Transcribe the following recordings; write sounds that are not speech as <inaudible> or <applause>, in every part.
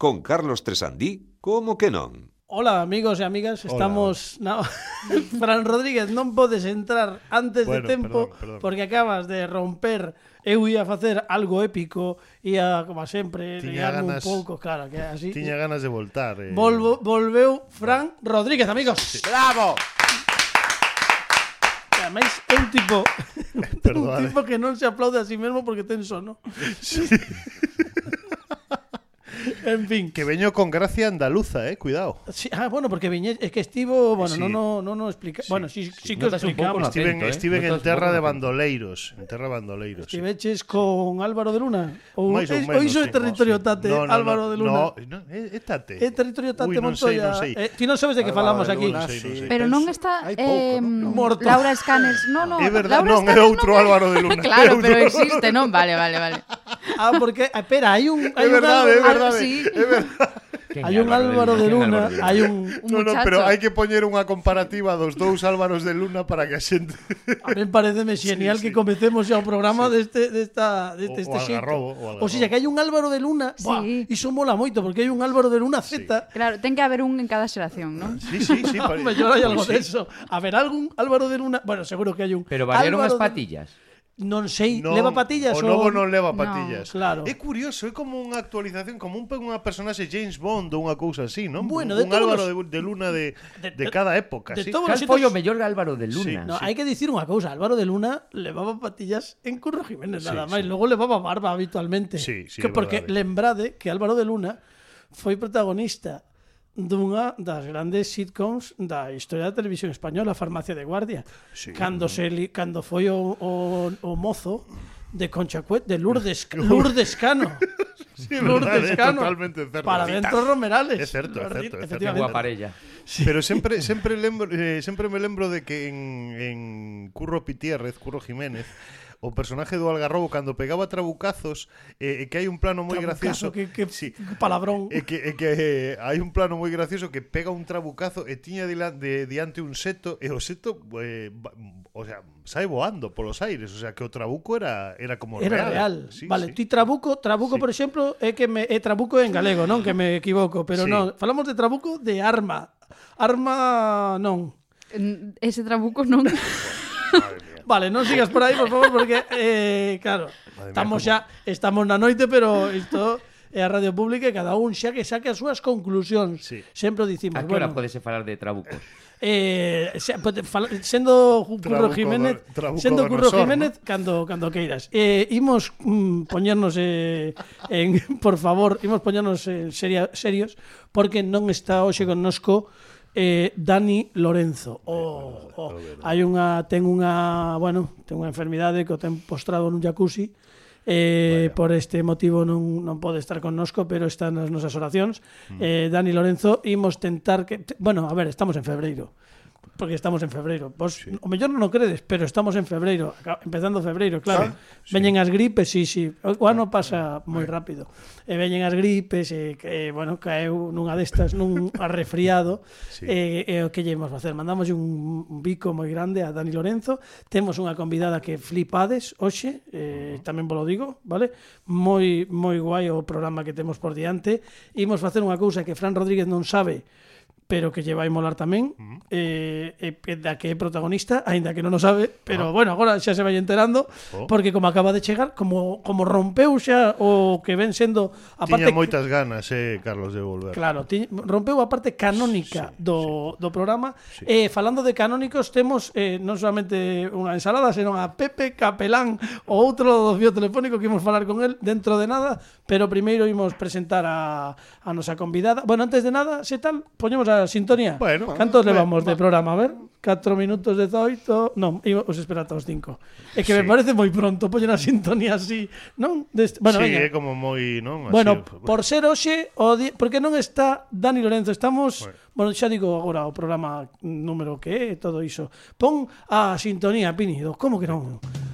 con Carlos Tresandí, como que non? Hola amigos e amigas, estamos Hola. <laughs> na... Fran Rodríguez, non podes entrar antes bueno, de tempo perdón, perdón. porque acabas de romper eu ia facer algo épico e a como sempre tiña ganas, un pouco, claro, que así. Tiña ganas de voltar. Eh. Volvo, volveu Fran Rodríguez, amigos. Sí. Bravo. Ademais, é un tipo Perdón, <laughs> un tipo que non se aplaude a sí mesmo porque ten sono. Sí. <laughs> en fin. Que veño con gracia andaluza, eh, cuidado. Sí, ah, bueno, porque viñe, es que estivo, bueno, sí. no no no no explica, sí, bueno, sí, sí, sí que os explicamos. Estiven, eh? Estiven en terra de bandoleiros, en terra bandoleiros. Sí. Estiveches con Álvaro de Luna ou Mais ou menos, iso é territorio sí. tate no, no, Álvaro no, de Luna. No, no, é, é tate. É territorio tate Ui, non Montoya. Sei, non sei. Eh, ti non sabes de que falamos aquí. Non sei, non sei. Pero non está eh, morto. Laura Escanes, no, no. <laughs> É verdade, non é outro Álvaro de Luna. <laughs> Claro, pero existe, non? Vale, vale, vale. Ah, porque espera, hai un <laughs> hai un verdade, é verdade aquí. É verdade. Hai un Álvaro de Luna, Álvaro de Luna. hai un, un no, no, muchacho. pero hai que poñer unha comparativa dos dous Álvaros de Luna para que a xente A min pareceme xenial <laughs> sí, sí. que comecemos xa o programa sí. deste desta deste o, este xeito. O, o sea, que hai un Álvaro de Luna, sí. buah, iso mola moito porque hai un Álvaro de Luna Z. Sí. Claro, ten que haber un en cada xeración, non? Sí, sí, sí, <laughs> mellor hai algo sí. de eso. A ver, algún Álvaro de Luna, bueno, seguro que hai un. Pero valieron as patillas. De non sei, non, leva patillas o novo non leva patillas. No, claro. É curioso, é como unha actualización, como un unha personaxe James Bond ou unha cousa así, non? Bueno, un, un Álvaro los... de, de Luna de, de, de cada época, de, sí. Cal foi o mellor Álvaro de Luna? Sí, no, sí. hai que dicir unha cousa, Álvaro de Luna levaba patillas en Curro Jiménez sí, nada máis, sí. logo levaba barba habitualmente. Sí, sí, que porque verdade. lembrade que Álvaro de Luna foi protagonista dunha das grandes sitcoms da historia da televisión española, Farmacia de Guardia. Sí, cando se li, cando foi o, o, o mozo de Concha Cuet, de Lourdes, <laughs> Lourdes Cano. sí, Lourdes eh, Cano. Totalmente certo. Para dentro Romerales. É certo, é certo. Efectivamente. parella. Sí. Pero sempre sempre lembro eh, sempre me lembro de que en en Curro Pitierrez, Curro Jiménez o personaje do Algarrobo cando pegaba trabucazos e eh, que hai un plano moi gracioso que, que, sí, que palabrón e que, e que eh, hai un plano moi gracioso que pega un trabucazo e tiña de, de, diante un seto e o seto eh, va, o sea, sai voando polos aires o sea que o trabuco era era como era real, real. Sí, vale, sí. ti trabuco trabuco sí. por exemplo é que me é trabuco en galego non que me equivoco pero sí. non falamos de trabuco de arma arma non ese trabuco non Vale, non sigas por aí, por favor, porque eh, claro, Madre estamos como... xa estamos na noite, pero isto é a radio pública e cada un xa que saque as súas conclusións. Sí. Sempre o dicimos, a que hora bueno, podese falar de trabucos? Eh, se, pode, fala, sendo Curro Jiménez, sendo Curro Jiménez ¿no? cando cando queiras. Eh, imos mm, poñernos eh, en <laughs> por favor, imos poñernos en seria, serios porque non está hoxe connosco eh, Dani Lorenzo. Eh, oh, oh. Hai unha ten unha, bueno, ten unha enfermidade que o ten postrado nun jacuzzi. Eh, Vaya. por este motivo non, non pode estar connosco, pero está nas nosas oracións. Mm. Eh, Dani Lorenzo, imos tentar que... Bueno, a ver, estamos en febreiro porque estamos en febreiro. Vos, sí. o mellor non o credes, pero estamos en febreiro, empezando febreiro, claro. Sí, veñen as gripes, sí, sí. O ano pasa moi rápido. E veñen as gripes, e, e bueno, caeu nunha destas, nun <laughs> arrefriado, sí. e, e o que llevamos facer? Mandamos un, un bico moi grande a Dani Lorenzo, temos unha convidada que flipades hoxe, eh, tamén vos lo digo, vale? Moi moi guai o programa que temos por diante. Imos facer unha cousa que Fran Rodríguez non sabe, pero que lle vai molar tamén eh, eh, da que é protagonista aínda que non o sabe pero ah. bueno agora xa se vai enterando oh. porque como acaba de chegar como como rompeu xa o que ven sendo a parte tiña moitas ganas eh Carlos de volver claro tiña, rompeu a parte canónica sí, do, sí. do programa sí. eh, falando de canónicos temos eh, non solamente unha ensalada senón a Pepe Capelán o outro do fío telefónico que imos falar con el dentro de nada pero primeiro imos presentar a, a nosa convidada bueno antes de nada se tal poñemos a sintonía? Bueno, Cantos bueno, levamos bueno, de programa? A ver, 4 minutos 18 Non, os esperate aos 5 É que sí. me parece moi pronto poñer a sintonía así non? Deste, bueno, sí, veña. é como moi non? Así, bueno, por ser hoxe o di... Porque non está Dani Lorenzo Estamos, bueno. bueno, xa digo agora O programa número que é, todo iso Pon a sintonía, Pini Como que non?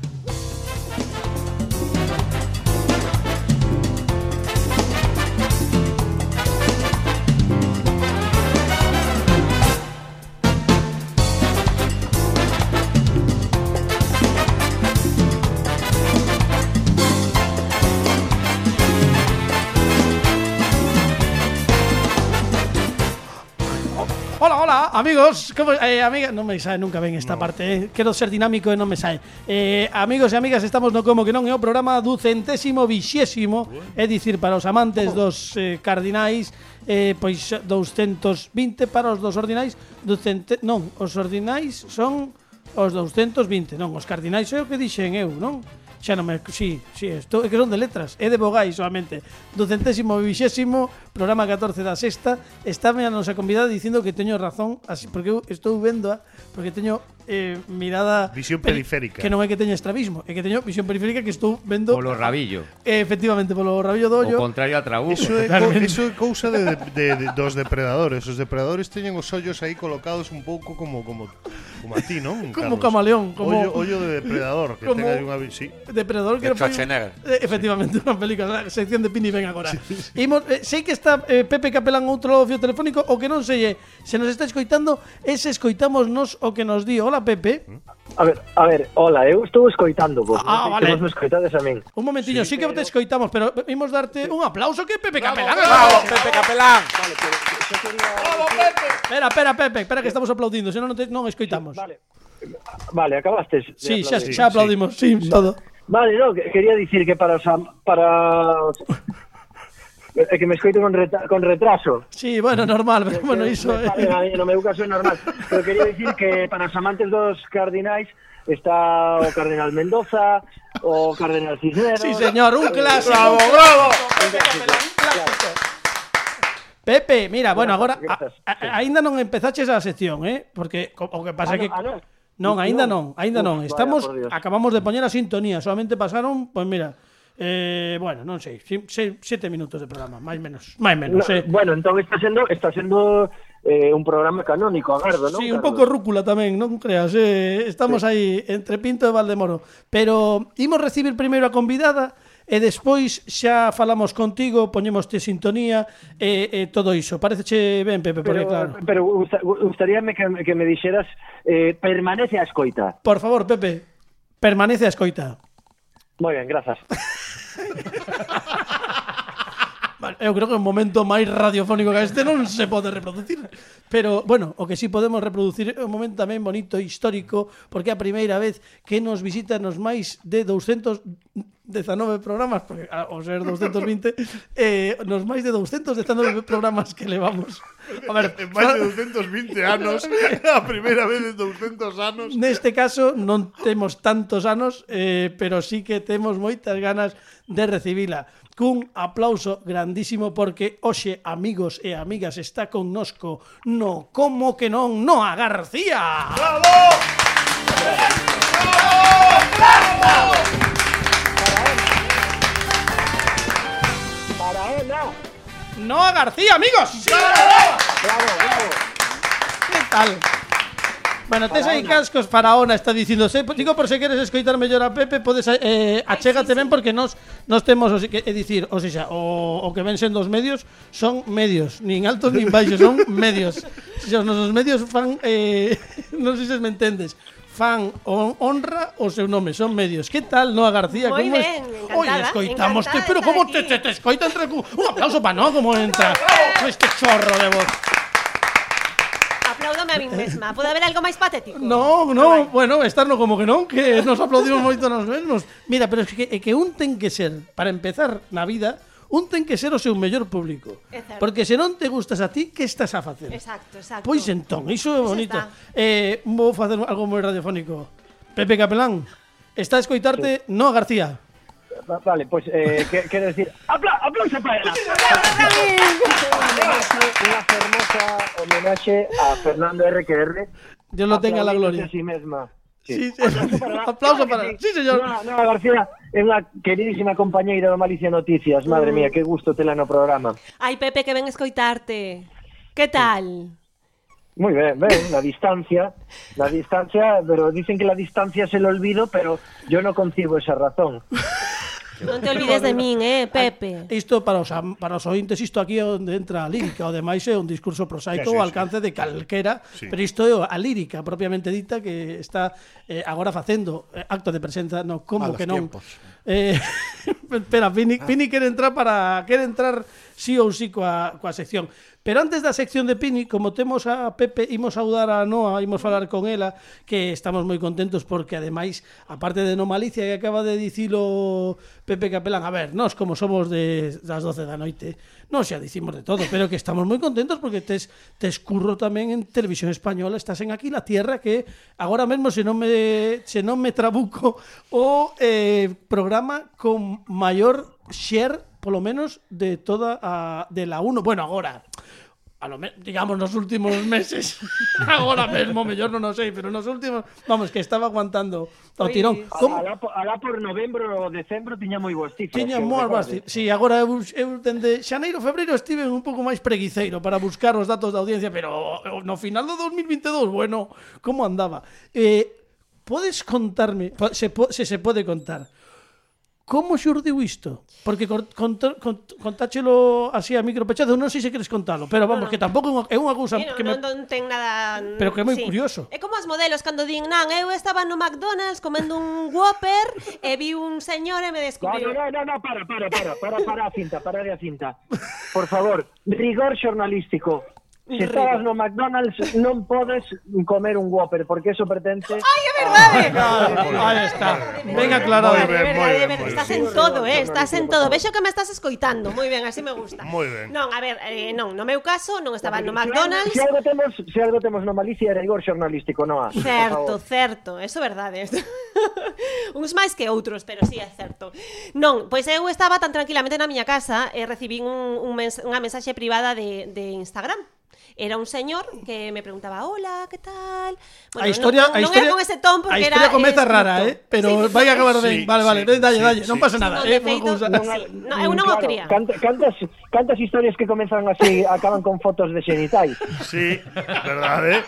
Amigos, como, eh, amiga, non me sae nunca ben esta no. parte eh. Quero ser dinámico e non me sae eh, Amigos e amigas, estamos no como que non é o programa do centésimo vixésimo É dicir, para os amantes dos eh, cardinais eh, Pois 220 para os dos ordinais do cente, Non, os ordinais son os 220 Non, os cardinais é o que dixen eu, non? xa non me... Sí, sí, esto, é que son de letras, é de Bogai solamente. Do centésimo vixésimo, programa 14 da sexta, está a nosa convidada dicindo que teño razón, así porque eu estou vendo porque teño eh, mirada visión periférica. Que non é que teña estrabismo, é que teño visión periférica que estou vendo polo rabillo. Eh, efectivamente polo rabillo do ollo. O contrario a trabuco. Eso é, co eso é cousa de, de, de, dos depredadores. Os depredadores teñen os ollos aí colocados un pouco como como como a ti, non? Como Carlos. camaleón, como ollo, ollo de depredador, que como... ten aí unha sí. Depredador que de era eh, efectivamente unha película, a sección de Pini ven agora. Sí, sí. Imos, eh, sei que está eh, Pepe Capelán outro fio telefónico, o que non sei é, se nos está escoitando, é se escoitamos nos o que nos di. Hola, Pepe. A ver, a ver, hola, eu estou escoitando vos. Ah, sei vale. Se vos me escoitades a min. Un momentiño, sí, que te escoitamos, pero imos darte un aplauso que Pepe Capelán. ¡Bravo, Pepe Capelán! Espera, espera, Pepe, espera que estamos aplaudindo, senón non te non escoitamos. Vale. Vale, acabastes. Sí, xa, aplaudimos, sí, todo. Vale, no, que- quería dicir que para os para os- É que me escoito con, reta, con retraso. Sí, bueno, normal, pero bueno, iso me no meu caso é normal. Pero quería dicir que para os amantes dos cardinais está o Cardenal Mendoza, o Cardenal Cisneros. Sí, señor, un clásico. ¡Bravo, bravo! Pepe, mira, bueno, agora a, aínda non empezaches a sección, eh? Porque o que pasa Ah, que no, ah, no. Non, aínda non, aínda Estamos acabamos de poñer a sintonía, solamente pasaron, pois mira, Eh, bueno, non sei, se, sete minutos de programa, máis menos, máis menos. No, eh. Bueno, entón está sendo está sendo eh, un programa canónico, agardo, non? Sí, un pouco rúcula tamén, non creas, eh, estamos sí. aí entre Pinto e Valdemoro, pero imos recibir primeiro a convidada e despois xa falamos contigo, poñemoste sintonía e, e todo iso. Pareceche ben, Pepe, pero, porque claro. Pero gustaríame que, que me dixeras eh, permanece a escoita. Por favor, Pepe, permanece a escoita. Moi ben, grazas. <laughs> Vale, eu creo que un momento máis radiofónico que este non se pode reproducir. Pero, bueno, o que sí podemos reproducir é un momento tamén bonito, histórico, porque é a primeira vez que nos visitan os máis de 200 19 programas, porque ah, ao ser 220, <laughs> eh, nos máis de 219 programas que levamos. A ver, en máis de 220 anos, <laughs> a primeira vez en 200 anos. Neste caso non temos tantos anos, eh, pero sí que temos moitas ganas de recibila. Cun aplauso grandísimo porque hoxe, amigos e amigas, está connosco no Como que non, Noa García. ¡Bravo! ¡Bravo! ¡Bravo! ¡Bravo! Noa García, amigos. Bravo, bravo. Que tal? Bueno, tes aí cascos Faraona está dicindo, se, digo por se queres escoitar mellor a Pepe, podes eh, achégate ben porque nos nos temos o, que, é dicir, o sea, o, o que ven sendo os medios son medios, nin altos nin baixos, son medios. Se os nosos medios fan eh, non sei se me entendes. fan honra o seu nome, son medios. Que tal, Noa García? Moi como ben, encantada. Oi, escoitamoste, pero como te, te, te escoita entre cu... Un aplauso para Noa como entra este chorro de voz. Aplaudome a mí mesma. Pode haber algo máis patético? No, ah, no, ah, bueno, estarno como que non, que nos aplaudimos moito nos mesmos. Mira, pero é que, é que un ten que ser, para empezar na vida, un ten que ser o seu mellor público. Porque se non te gustas a ti, que estás a facer? Exacto, exacto. Pois entón, iso é bonito. Eh, vou facer algo moi radiofónico. Pepe Capelán, está a escoitarte no García. Va- Vale, pues eh, que- quero decir, apla aplauso para ela. Unha fermosa homenaxe a Fernando RQR. Dios lo tenga la gloria. a sí mesma. Sí, sí. Aplauso para. Sí, señor. No, no, García é unha queridísima compañeira do Malicia Noticias. Madre mía, que gusto tela no programa. Ai, Pepe, que ven escoitarte. Que tal? Muy ben, ben, la distancia, la distancia, pero dicen que la distancia es el olvido, pero yo no concibo esa razón. Non te olvides de min, eh, Pepe. Isto para os para os ointes isto aquí é onde entra a lírica, o demais é un discurso prosaico ao sí, alcance de calquera, sí. pero isto é a lírica propiamente dita que está eh, agora facendo eh, acto de presenza no como Malos que non. Tiempos. Eh, <laughs> espera, Pini, Pini quere entrar para quere entrar sí ou sí coa, coa sección. Pero antes da sección de Pini, como temos a Pepe, imos saudar a Noa, imos falar con ela, que estamos moi contentos porque ademais, aparte de no malicia que acaba de dicilo Pepe Capelán, a ver, nós como somos de das 12 da noite, non xa dicimos de todo, pero que estamos moi contentos porque tes, tes curro tamén en Televisión Española, estás en aquí la tierra que agora mesmo se non me, se non me trabuco o eh, programa con maior share polo menos de toda a de la 1, bueno, agora a lo digamos nos últimos meses. <laughs> Agora mesmo, mellor non o sei pero nos últimos, vamos, que estaba aguantando o tirón. Como... alá, alá por novembro ou decembro tiña moi boas cifras tiña moi boas cifras, si, sí, agora eu, eu dende xaneiro, febreiro estive un pouco máis preguiceiro para buscar os datos da audiencia pero no final do 2022 bueno, como andaba? Eh, podes contarme se, se se pode contar Como xurdiu isto? Porque contáchelo cont, cont, así a micropechado, non sei se queres contalo, pero vamos, no, no. que tampouco é unha cousa no, que non, me... non ten nada... Pero que é moi sí. curioso. É como as modelos, cando din, nan, eu estaba no McDonald's comendo un Whopper e vi un señor e me descubriu. No, no, no, no, para, para, para, para, para a cinta, para a cinta. Por favor, rigor xornalístico. Se estabas no McDonald's non podes comer un Whopper porque eso pertence Ai, é verdade. Aí está. Ben aclarado. Moi ben, moi ben, moi Estás ben. en todo, eh, estás en todo. Vexo que me estás escoitando. Moi ben, así me gusta. Moi ben. Non, a ver, eh, non, no meu caso non estaba no McDonald's. Se algo temos, se algo temos no malicia era rigor xornalístico, non? Certo, certo, eso é verdade. <laughs> Uns máis que outros, pero sí é certo. Non, pois eu estaba tan tranquilamente na miña casa e eh, recibín un, un mens unha mensaxe privada de, de Instagram Era un señor que me preguntaba, hola, que tal? a historia, non, a non historia, era con ese ton porque a historia era comeza escrito. rara, eh, pero Sí, vai a acabar. Sí, vale, vale, sí, dalle, dalle, sí. non pasa nada, eh, feito, unha. No, eu non o quería. Cant, cantas, cantas historias que comenzan así <laughs> acaban con fotos de xenitais. Sí, verdade.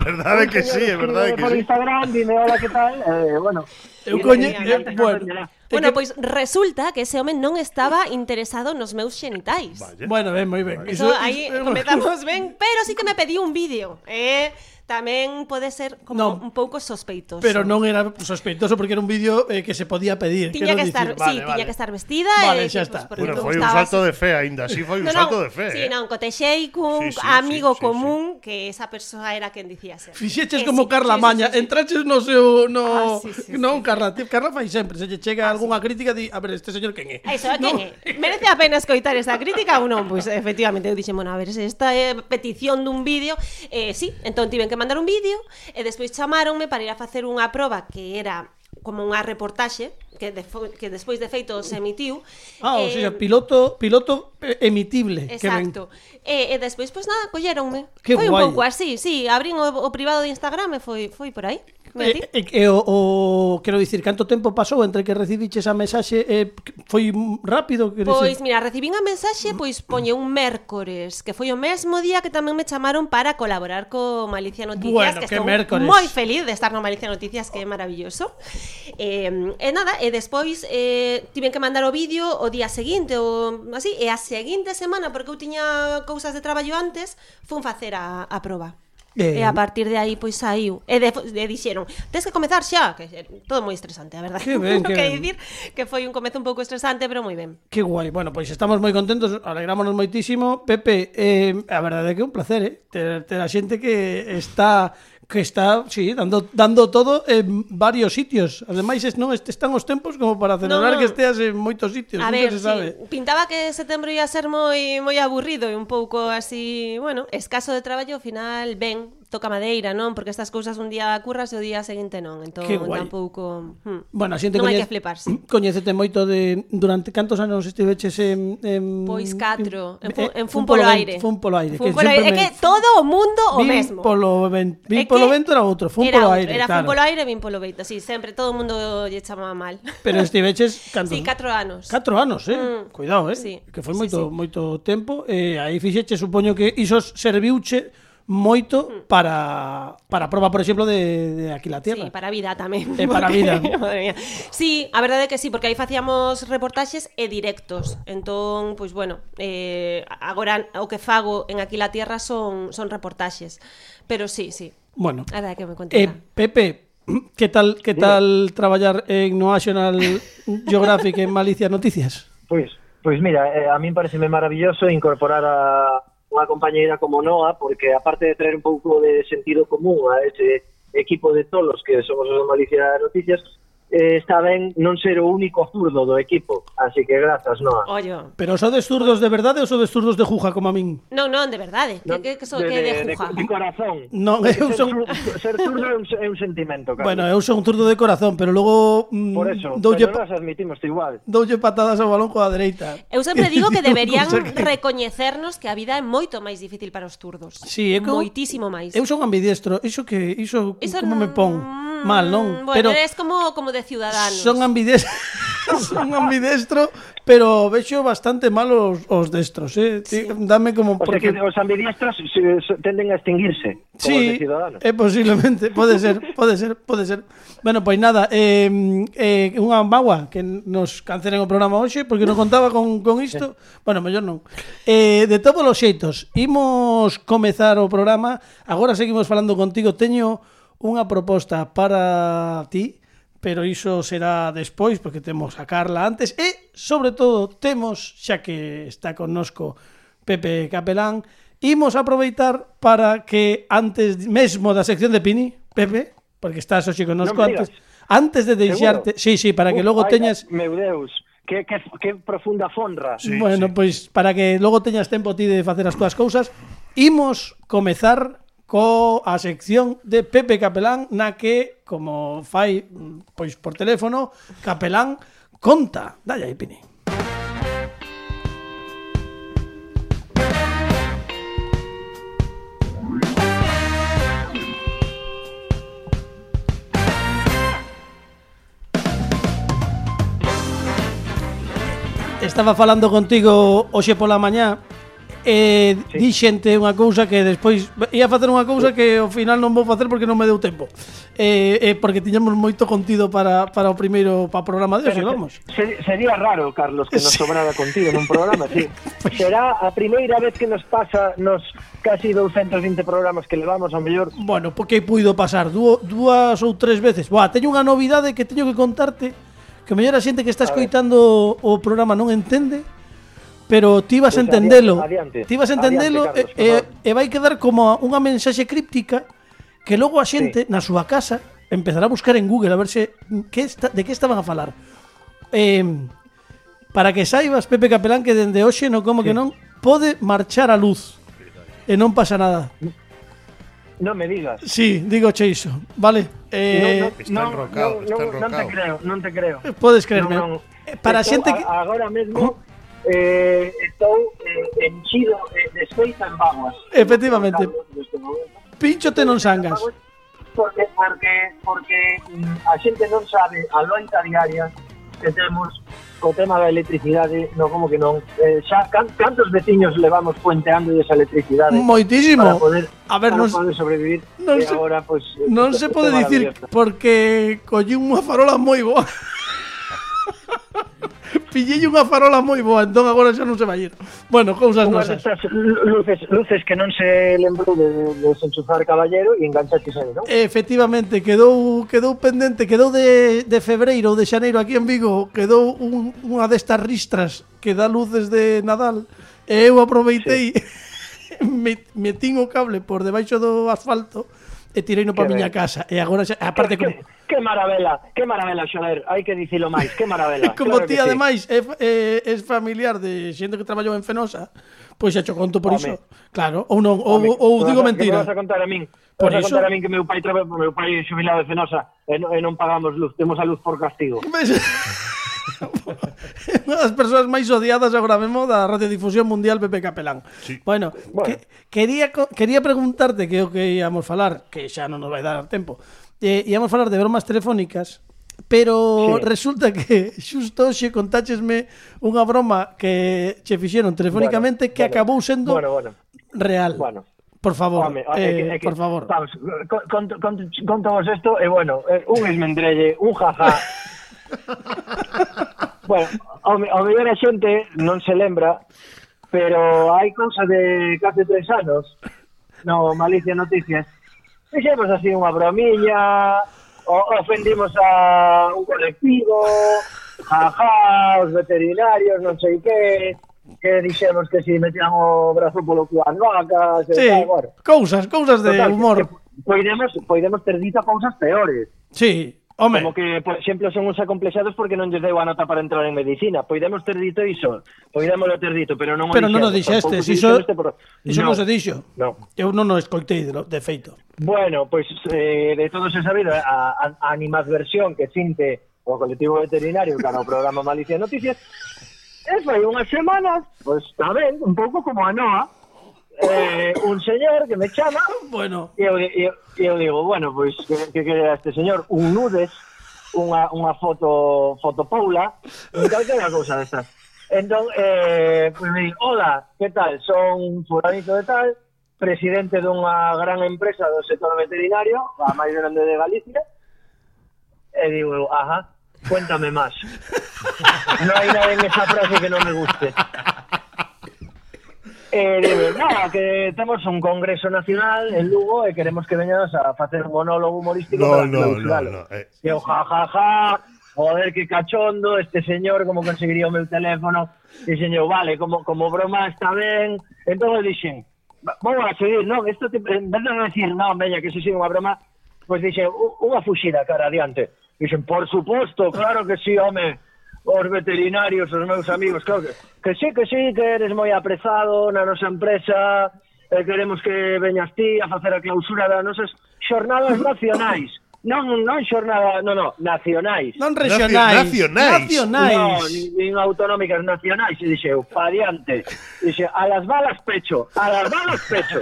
Verdade que sí, é verdade que por sí. Instagram, dime hola, que tal? Eh, bueno. Eu eh, bueno, é Bueno, que... pois resulta que ese home non estaba interesado nos meus xenitais. Vaya. Bueno, ben, moi ben. Vaya. Eso, aí es... comezamos ben, pero sí que me pediu un vídeo. Eh, tamén pode ser como no, un pouco sospeitoso. Pero non era sospeitoso porque era un vídeo eh, que se podía pedir. Tiña que estar, dicir? sí, vale, tiña vale. que estar vestida vale, e xa está. Pues, bueno, foi un salto así. de fe aínda, así foi un no, salto no, de fe. Sí, eh. non, cotexei cun sí, sí, amigo sí, común sí, sí. que esa persoa era quen dicía ser. Fixeches eh, como sí, Carla sí, Maña, sí, sí, entraches no seu no ah, sí, sí, non sí, Carla, sí. Carla fai sempre, se lle chega ah, algunha sí. crítica di, a ver, este señor quen é? Eso, <laughs> quen é? Merece a pena escoitar esta crítica ou non? Pois efectivamente eu dixen, bueno, a ver, esta é petición dun vídeo, eh, sí, entón tiven que mandar un vídeo e despois chamáronme para ir a facer unha proba que era como unha reportaxe que de, que despois de feito se emitiu. Ah, eh, ou sea, piloto piloto eh, emitible. Exacto. Que ven... e, e despois, pois pues, nada, colléronme. Que foi guai. un pouco así, sí, abrín o, o privado de Instagram e foi, foi por aí. E, e, e o, o quero dicir, canto tempo pasou entre que recibiches a mensaxe eh, foi rápido que Pois dicir? mira, recibín a mensaxe mm. pois poñe un mércores, que foi o mesmo día que tamén me chamaron para colaborar co Malicia Noticias, bueno, que, que estou mércores. moi feliz de estar no Malicia Noticias, que é maravilloso. Eh, e nada, e despois eh tiven que mandar o vídeo o día seguinte ou así, e a seguinte semana porque eu tiña cousas de traballo antes, fun facer a, a proba. Eh, e a partir de aí pois saiu. E, de, e dixeron, tes que comezar xa que todo moi estresante, a verdade. Que, ben, <laughs> que, que dicir que foi un comezo un pouco estresante pero moi ben. Que guai, bueno, pois estamos moi contentos alegrámonos moitísimo. Pepe, eh, a verdade é que é un placer eh, ter, ter a xente que está que está, sí, dando dando todo en varios sitios. Ademais, es, non están os tempos como para celebrar no, no. que esteas en moitos sitios, a ver, se sabe. Sí. Pintaba que setembro ia ser moi moi aburrido e un pouco así, bueno, escaso de traballo, ao final ben, toca madeira, non? Porque estas cousas un día curras e o día seguinte non. Entón, tampouco... Hm. Bueno, a xente non coñece... hai que fliparse. <clears throat> Coñecete moito de... Durante cantos anos estiveches en... en... Pois catro. En, fu, eh, en fun, polo aire. Fun polo aire. Fun que polo aire. É que todo o mundo o mesmo. Polo ven... Vin polo vento era outro. Fun era polo aire, Era claro. fun polo aire, vin polo vento. Sí, sempre todo o mundo lle chamaba mal. Pero <laughs> estiveches cantos? Sí, catro anos. Catro anos, eh? Mm. Cuidado, eh? Sí. Que foi moito, sí, sí. moito tempo. Eh, aí fixeche, supoño que iso serviuche moito mm. para para a proba, por exemplo, de, de aquí la Tierra. Sí, para a vida tamén. E para a vida. <laughs> Madre mía. Sí, a verdade é que sí, porque aí facíamos reportaxes e directos. Entón, pois pues, bueno, eh, agora o que fago en aquí la Tierra son son reportaxes. Pero sí, sí. Bueno. A verdade que me contenta. Eh, Pepe, <clears throat> que tal que tal mira. traballar en National <laughs> Geographic en Malicia Noticias? Pois, pues, pois pues mira, eh, a min pareceme maravilloso incorporar a unha compañeira como Noa, porque aparte de traer un pouco de sentido común a ese equipo de tolos que somos os Malicia Noticias, eh, está ben non ser o único zurdo do equipo. Así que grazas, Noa. Ollo. Pero sodes zurdos de verdade ou sodes zurdos de juja como a min? Non, non, de verdade. No, que, que, so, de, que de, de juja? De, de corazón. Non, eu son... Ser zurdo é un, é un sentimento, Carlos. Bueno, eu son un zurdo de corazón, pero logo... Mm, Por eso, doulle, pero pa... admitimos igual. Doulle patadas ao balón coa dereita. Eu sempre digo que <laughs> deberían recoñecernos que a vida é moito máis difícil para os zurdos. Sí, é que... Moitísimo máis. Eu son ambidiestro. Iso que... Iso, iso como non... me pon? Mal, non? Mm, bueno, pero... eres como, como de de Ciudadanos. Son ambidestro, <laughs> son ambidestro pero vexo bastante mal os, os destros, eh? Sí. Dame como porque... O sea que os ambidiestros tenden a extinguirse, como sí, os de Ciudadanos. eh, posiblemente, pode ser, pode ser, pode ser. Bueno, pois nada, eh, eh, unha magua que nos cancelen o programa hoxe, porque non contaba con, con isto. Bueno, mellor non. Eh, de todos os xeitos, imos comezar o programa. Agora seguimos falando contigo. Teño unha proposta para ti pero iso será despois porque temos a Carla antes e sobre todo temos xa que está connosco Pepe Capelán imos aproveitar para que antes mesmo da sección de Pini Pepe, porque estás hoxe connosco no antes antes de deixarte, sí, sí, para que uh, logo ay, teñas Meu Deus, que, que, que profunda fonra. Sí, bueno, sí. pois para que logo teñas tempo ti de facer as túas cousas, imos comezar co a sección de Pepe Capelán na que, como fai mm, pois por teléfono, Capelán conta. Dalle aí, Pini. Estaba falando contigo hoxe pola mañá e sí. dixente unha cousa que despois ia facer unha cousa que ao final non vou facer porque non me deu tempo. Eh, eh porque tiñamos moito contido para, para o primeiro para o programa de hoxe, vamos. Se, sería raro, Carlos, que nos sobrara contido nun programa, sí. <laughs> Pois. Será a primeira vez que nos pasa nos casi 220 programas que levamos ao mellor. Bueno, porque puido pasar dúas ou tres veces. Boa, teño unha novidade que teño que contarte que mellor a xente que está escoitando o programa non entende pero ti vas a entendelo. Ti vas a entendelo adiante, Carlos, eh, eh, e, e, e vai quedar como unha mensaxe críptica que logo a xente sí. na súa casa empezará a buscar en Google a ver se que está, de que estaban a falar. Eh, para que saibas, Pepe Capelán, que dende hoxe, no como sí. que non, pode marchar a luz e non pasa nada. Non me digas. Sí, digo che iso. Vale. Eh, no, no, está enrocado, no, está enrocado. Non te creo, non te creo. Podes creerme. No, no. Para xente que... Agora mesmo... ¿Oh? eh, estou eh, enchido eh, de desfeita en vaguas. Efectivamente. Pinchote non sangas. Porque, porque, porque mm, a xente non sabe a loita diaria que temos co tema da electricidade, no como que non. Eh, xa can, cantos veciños levamos puenteando esa electricidade? Moitísimo. Para poder, a ver, para non, poder sobrevivir. Non se, agora, pues, non se pode dicir porque collí unha farola moi boa. <laughs> pillei unha farola moi boa, entón agora xa non se vai ir. Bueno, cousas Unha nosas. destas luces, luces que non se lembrou de, de desenchufar caballero e enganchaste aí, non? Efectivamente, quedou quedou pendente, quedou de, de febreiro ou de xaneiro aquí en Vigo, quedou un, unha destas ristras que dá luces de Nadal e eu aproveitei sí. <laughs> metín o cable por debaixo do asfalto e tirei no para miña casa e agora xa, aparte que, como... que, que maravela, que maravela, xoler, hai que dicilo máis, que maravela. <laughs> como claro ti ademais sí. é, é, é familiar de xente que traballou en Fenosa, pois xa cho conto por Home. iso. Claro, ou non, ou, Home. ou digo mentira. Que me vas a contar a min? Por vas iso? a contar a min que meu pai traballou, meu pai xubilado de Fenosa e, non, e non pagamos luz, temos a luz por castigo. <laughs> <laughs> unha das persoas máis odiadas agora mesmo da radiodifusión mundial Pepe Capelán. Sí. Bueno, bueno. Que, quería quería preguntarte que o que íamos falar, que xa non nos vai dar tempo. Eh, íamos falar de bromas telefónicas, pero sí. resulta que xusto hoxe contáchesme unha broma que che fixeron telefónicamente bueno, que bueno. acabou sendo bueno, bueno. real. Bueno. Por favor, Home, eh, que, que, por favor. Vamos, conto, conto, conto contamos isto, e eh, bueno, eh, un esmendrelle, un jaja, <laughs> <laughs> bueno, ao, ao mellor a xente non se lembra, pero hai cousa de case tres anos, no Malicia Noticias, fixemos así unha bromiña, o, ofendimos a un colectivo, jaja, os veterinarios, non sei que, que dixemos que si metían o brazo polo cu as vacas, sí, tal, bueno. cousas, cousas de Total, humor. Que, que, poidemos, poidemos ter dito cousas peores. Sí, Home. Como que, por exemplo, son uns acomplexados porque non lles deu a nota para entrar en medicina. Poidemos ter dito iso, poidémoslo ter dito, pero non o Pero non o dixeste, iso, por... iso non se dixo. No. Eu non o escoitei, de feito. Bueno, pois pues, eh, de todo se sabido, a, a, a animadversión que sinte o colectivo veterinario cara ao programa Malicia Noticias, e foi unhas semanas, pois, pues, a un pouco como a Noa, eh, un señor que me chama <laughs> Bueno, e eu, e e digo, bueno, pois que, que quería este señor un nudes unha, unha foto fotopoula un calquera cousa destas entón, eh, pois me di, hola, que tal? son fulanito de tal presidente dunha gran empresa do sector veterinario a máis grande de Galicia. E digo, ajá cuéntame máis <laughs> non hai nada en esa frase que non me guste Eh, dime, nada, que temos un congreso nacional en Lugo e queremos que veñas a facer un monólogo humorístico no, para no, no, no, eh, que o ja, ja, ja, joder, que cachondo, este señor como conseguiría o meu teléfono? E señor, vale, como, como broma está ben. Entón dixen vou a seguir, non, isto te, en vez de decir non, veña, que se sigue unha broma pois pues dixen, unha fuxida cara adiante. Dixen, por suposto, claro que sí, home os veterinarios, os meus amigos, claro que, que sí, que sí, que eres moi apresado na nosa empresa, eh, queremos que veñas ti a facer a clausura das nosas xornadas <laughs> nacionais. Non, non xornada, non, non, nacionais. Non regionais. Nacionais. Nacionais. Non, nin, nin autonómicas, nacionais, e dixeu, pa diante. Dixe, a las balas pecho, a las balas pecho.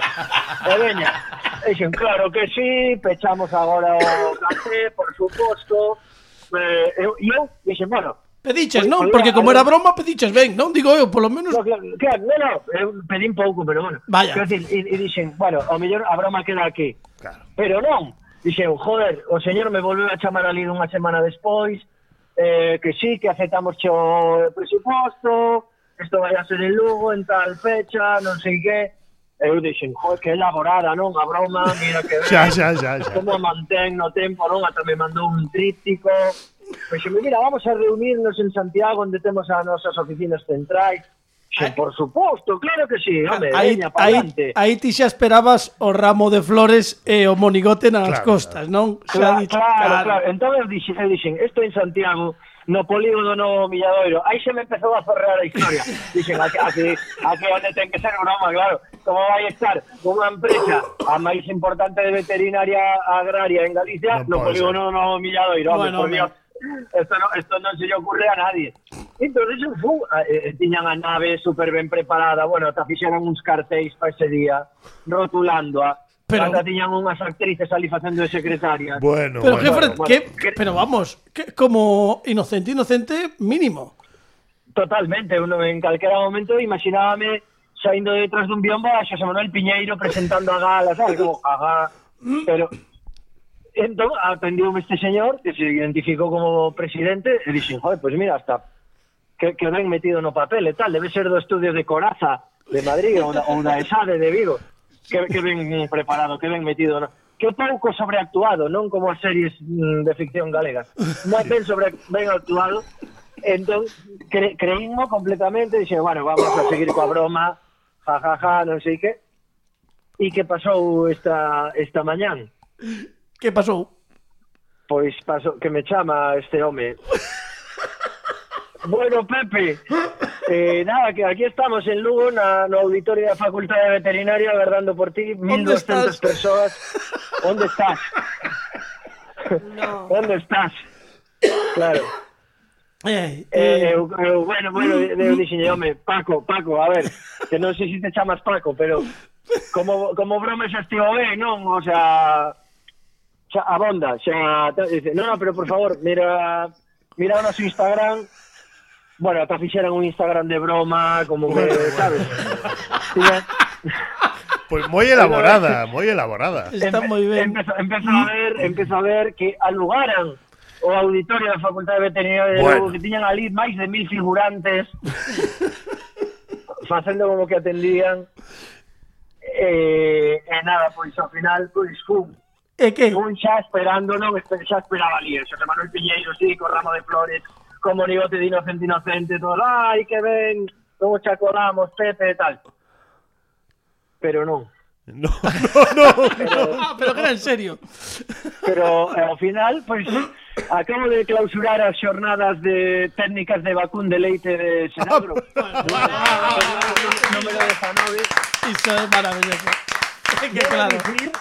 e veña, dixen, claro que sí, pechamos agora o café, por suposto. Eh, eu, eu dixen, bueno, Pediches, pois, non? Pues, Porque como era broma, pediches ben, non? Digo eu, polo menos... No, claro, claro, no, no, eu pedín pouco, pero bueno. Vaya. Quero dicir, e, e dixen, bueno, ao mellor a broma queda aquí. Claro. Pero non, dixen, joder, o señor me volveu a chamar ali unha semana despois, eh, que sí, que aceptamos o presuposto, isto vai a ser en Lugo, en tal fecha, non sei que... Eu dixen, joder, que elaborada, non? A broma, mira que... xa, xa, xa, xa. Como mantén no tempo, non? Ata me mandou un tríptico Pois pues, mira, vamos a reunirnos en Santiago onde temos as nosas oficinas centrais Sí, por suposto, claro que sí, home, aí, veña, aí, aí ti xa esperabas o ramo de flores e o monigote nas claro, costas, non? Claro, dicho, claro, claro, claro. Entón, dixen, dixen, esto en Santiago, no polígono no Milladoiro, aí xa me empezou a forrear a historia. <laughs> Dixen, aquí, aquí, aquí onde ten que ser broma, claro. Como vai estar unha empresa a máis importante de veterinaria agraria en Galicia, no, no polígono no Milladoiro, home, bueno, por Dios esto, no, esto non se lle ocurre a nadie. Entón, eso fu, eh, eh, tiñan a nave super ben preparada, bueno, ata fixeron uns cartéis para ese día, rotulándoa, Pero... Ata tiñan unhas actrices ali facendo de secretaria. Bueno, pero, bueno, que, bueno, que, bueno. pero vamos, que, como inocente, inocente mínimo. Totalmente, uno en calquera momento imaginábame saindo detrás dun biombo a Xosé Manuel Piñeiro presentando a gala, sabes? Como, jaja, mm. pero entón atendiume este señor que se identificou como presidente e dixen, joder, pois pues mira, hasta que, que ben metido no papel e tal, debe ser do estudio de Coraza de Madrid ou da ESADE de Vigo que, que ben preparado, que ben metido no... que pouco sobreactuado, non como as series mm, de ficción galegas moi ben, sobre, ben actuado. Entón cre, creímos completamente dixen, bueno, vamos a seguir coa broma jajaja, ja, ja, non sei que e que pasou esta, esta mañán Que pasou? Pois paso que me chama este home. bueno, Pepe, eh, nada, que aquí estamos en Lugo, na, no auditorio da Facultade de Veterinaria, agardando por ti, 1200 persoas. Onde estás? No. Onde estás? Claro. Eh, eh, eh, eu, eu, bueno, bueno, eh, eu dixen, home, Paco, Paco, a ver, que non sei se te chamas Paco, pero como, como broma xa estivo ben, non? O sea, xa abonda, ta- dice, no, no, pero por favor, mira, mira noso Instagram, bueno, ata fixeran un Instagram de broma, como que, sabes? Pois moi elaborada, moi elaborada. está ben. Empezo, empezo a ver, empezo a ver que alugaran o auditorio da Facultade de Veterinaria de Bueno. Lugo, que tiñan ali máis de mil figurantes facendo como que atendían e, e nada, pois ao final pois fun, ¿Eh, qué? Un ya esperándonos, ya esperaba lienzo, de Manuel Pilleiro, sí, con Ramo de Flores, con Monigote de Inocente Inocente, todo, ay, que ven, todos chacolamos, Pepe, tal. Pero no. <laughs> No, no, no. pero, <laughs> ah, pero era en serio. Pero eh, al final, pues acabo de clausurar las jornadas de técnicas de vacún de leite de Senabro. Número de Eso es maravilloso. Es que claro. Decir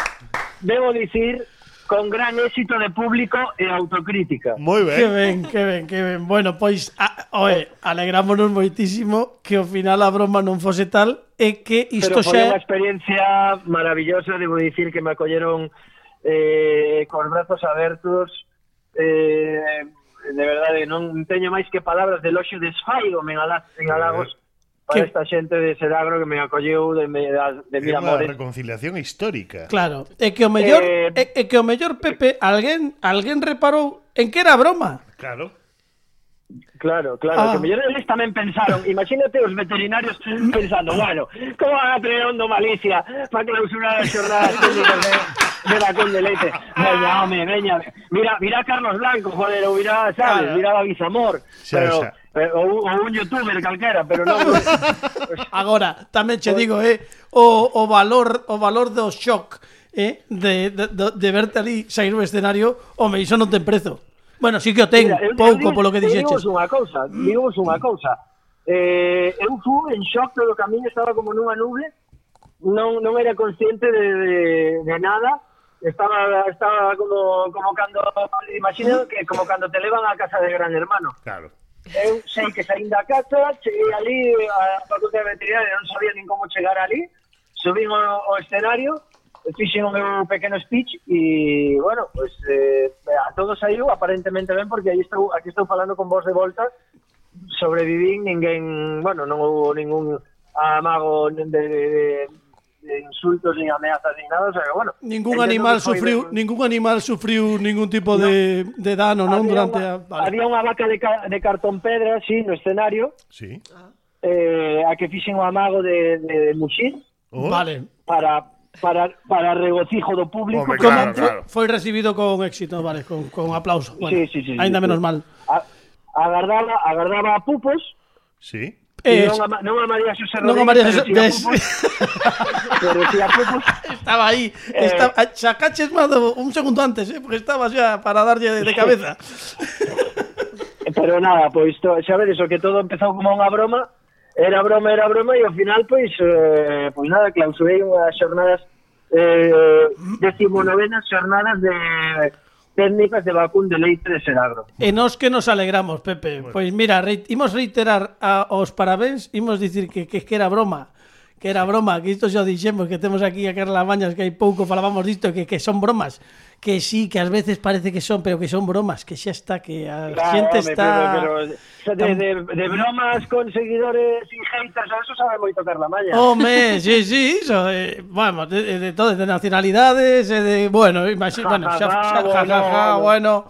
debo dicir, con gran éxito de público e autocrítica. Moi ben. Que ben, que ben, que ben. Bueno, pois, a, oe, alegrámonos moitísimo que ao final a broma non fose tal e que isto Pero xa... Pero foi unha experiencia maravillosa, debo dicir que me acolleron eh, cos brazos abertos, eh, de verdade, non teño máis que palabras de loxo desfaigo, me en halagos, para que... esta xente de Seragro que me acolleu de, me, de mil amores. É reconciliación histórica. Claro, é que o mellor eh... é, é que o mellor Pepe alguén alguén reparou en que era broma. Claro. Claro, claro, ah. que mellor eles tamén pensaron Imagínate os veterinarios pensando Bueno, como van a traer ondo Malicia Para clausurar a xornada Mira, con deleite. Veña, home, veña. Mira, mira Carlos Blanco, joder, ou mira, sabes, mira a Bisamor. Xa, pero, xa. Ou, ou un youtuber calquera, pero non... <laughs> Agora, tamén che digo, eh, o, o valor o valor do shock eh, de, de, de verte ali sair do escenario, home, iso non ten prezo. Bueno, sí que o ten, Mira, eu, pouco, polo que dixeches. Digamos unha cousa, digamos mm. unha cousa. Eh, eu fui en shock todo o camiño, estaba como nunha nube, non, non era consciente de, de, de nada, estaba estaba como como cando imagino que como cando te levan á casa de gran hermano. Claro. Eu sei que saín da casa, cheguei ali á facultade de veterinaria, non sabía nin como chegar ali, subín ao, ao escenario, fixen o meu pequeno speech e, bueno, pues, eh, a todo saiu aparentemente ben porque aí estou, aquí estou falando con vos de volta sobrevivín, ninguén, bueno, non houve ningún amago de, de, de de insultos nin ameazas nin nada, o sea, bueno, ningún animal sufriu de... ningún animal sufriu ningún tipo no. de, de dano, había durante una, a... vale. Había unha vaca de, ca... de cartón pedra, sí, no escenario. Sí. Eh, a que fixen o amago de, de, de Muxir. Oh. Vale. Para para para regocijo do público. Hombre, claro, Como claro. foi recibido con éxito, vale, con, con aplauso. Bueno, sí, sí, sí, ainda sí, menos sí. mal. A, agardaba, agardaba a pupos. Sí. Eh, non, a, non a María Xosé Rodríguez, non a María Xosé, pero, Pupos, pero si a Pupos, estaba aí, eh, estaba, ah, sacaches máis un segundo antes, eh, porque estaba xa para darlle de, de cabeza. <laughs> pero nada, pois to, xa vedes, o que todo empezou como unha broma, era broma, era broma, e ao final, pois, eh, pois nada, clausurei unhas xornadas eh, decimonovenas xornadas de técnicas de vacún de leite de Seragro. E nos que nos alegramos, Pepe. Bueno. Pois mira, reit, imos reiterar a, os parabéns, imos dicir que, que, que era broma, que era broma, que isto xa dixemos, que temos aquí a Carla Bañas, que hai pouco falábamos disto, que, que son bromas, que sí, que ás veces parece que son, pero que son bromas, que xa está, que a xente home, está... Pero, pero, de, de, de bromas con seguidores y haters, eso sabe moito Carla Maya. Home, sí, sí, iso, eh, bueno, de, de todo, de nacionalidades, eh, de, bueno, bueno, xa, xa, bueno.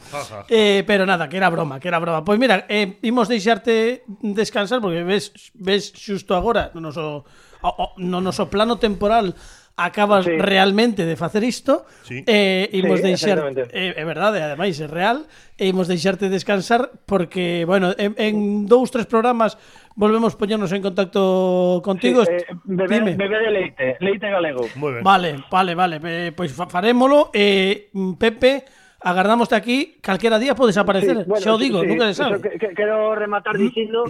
eh, pero nada, que era broma, que era broma. Pois mira, eh, imos deixarte descansar, porque ves, ves xusto agora, no noso, o, o, no noso plano temporal acabas sí. realmente de facer isto sí. eh, imos sí, deixar eh, é verdade, ademais é real e imos deixarte descansar porque, bueno, en, en dous, tres programas volvemos poñernos en contacto contigo sí, eh, bebé, Dime. bebé de leite, leite galego Muy ben. vale, vale, vale, eh, pois pues farémolo eh, Pepe agardamos aquí, calquera día podes aparecer, sí, bueno, xa o digo, sí, nunca se sabe. Quero rematar mm. dicindo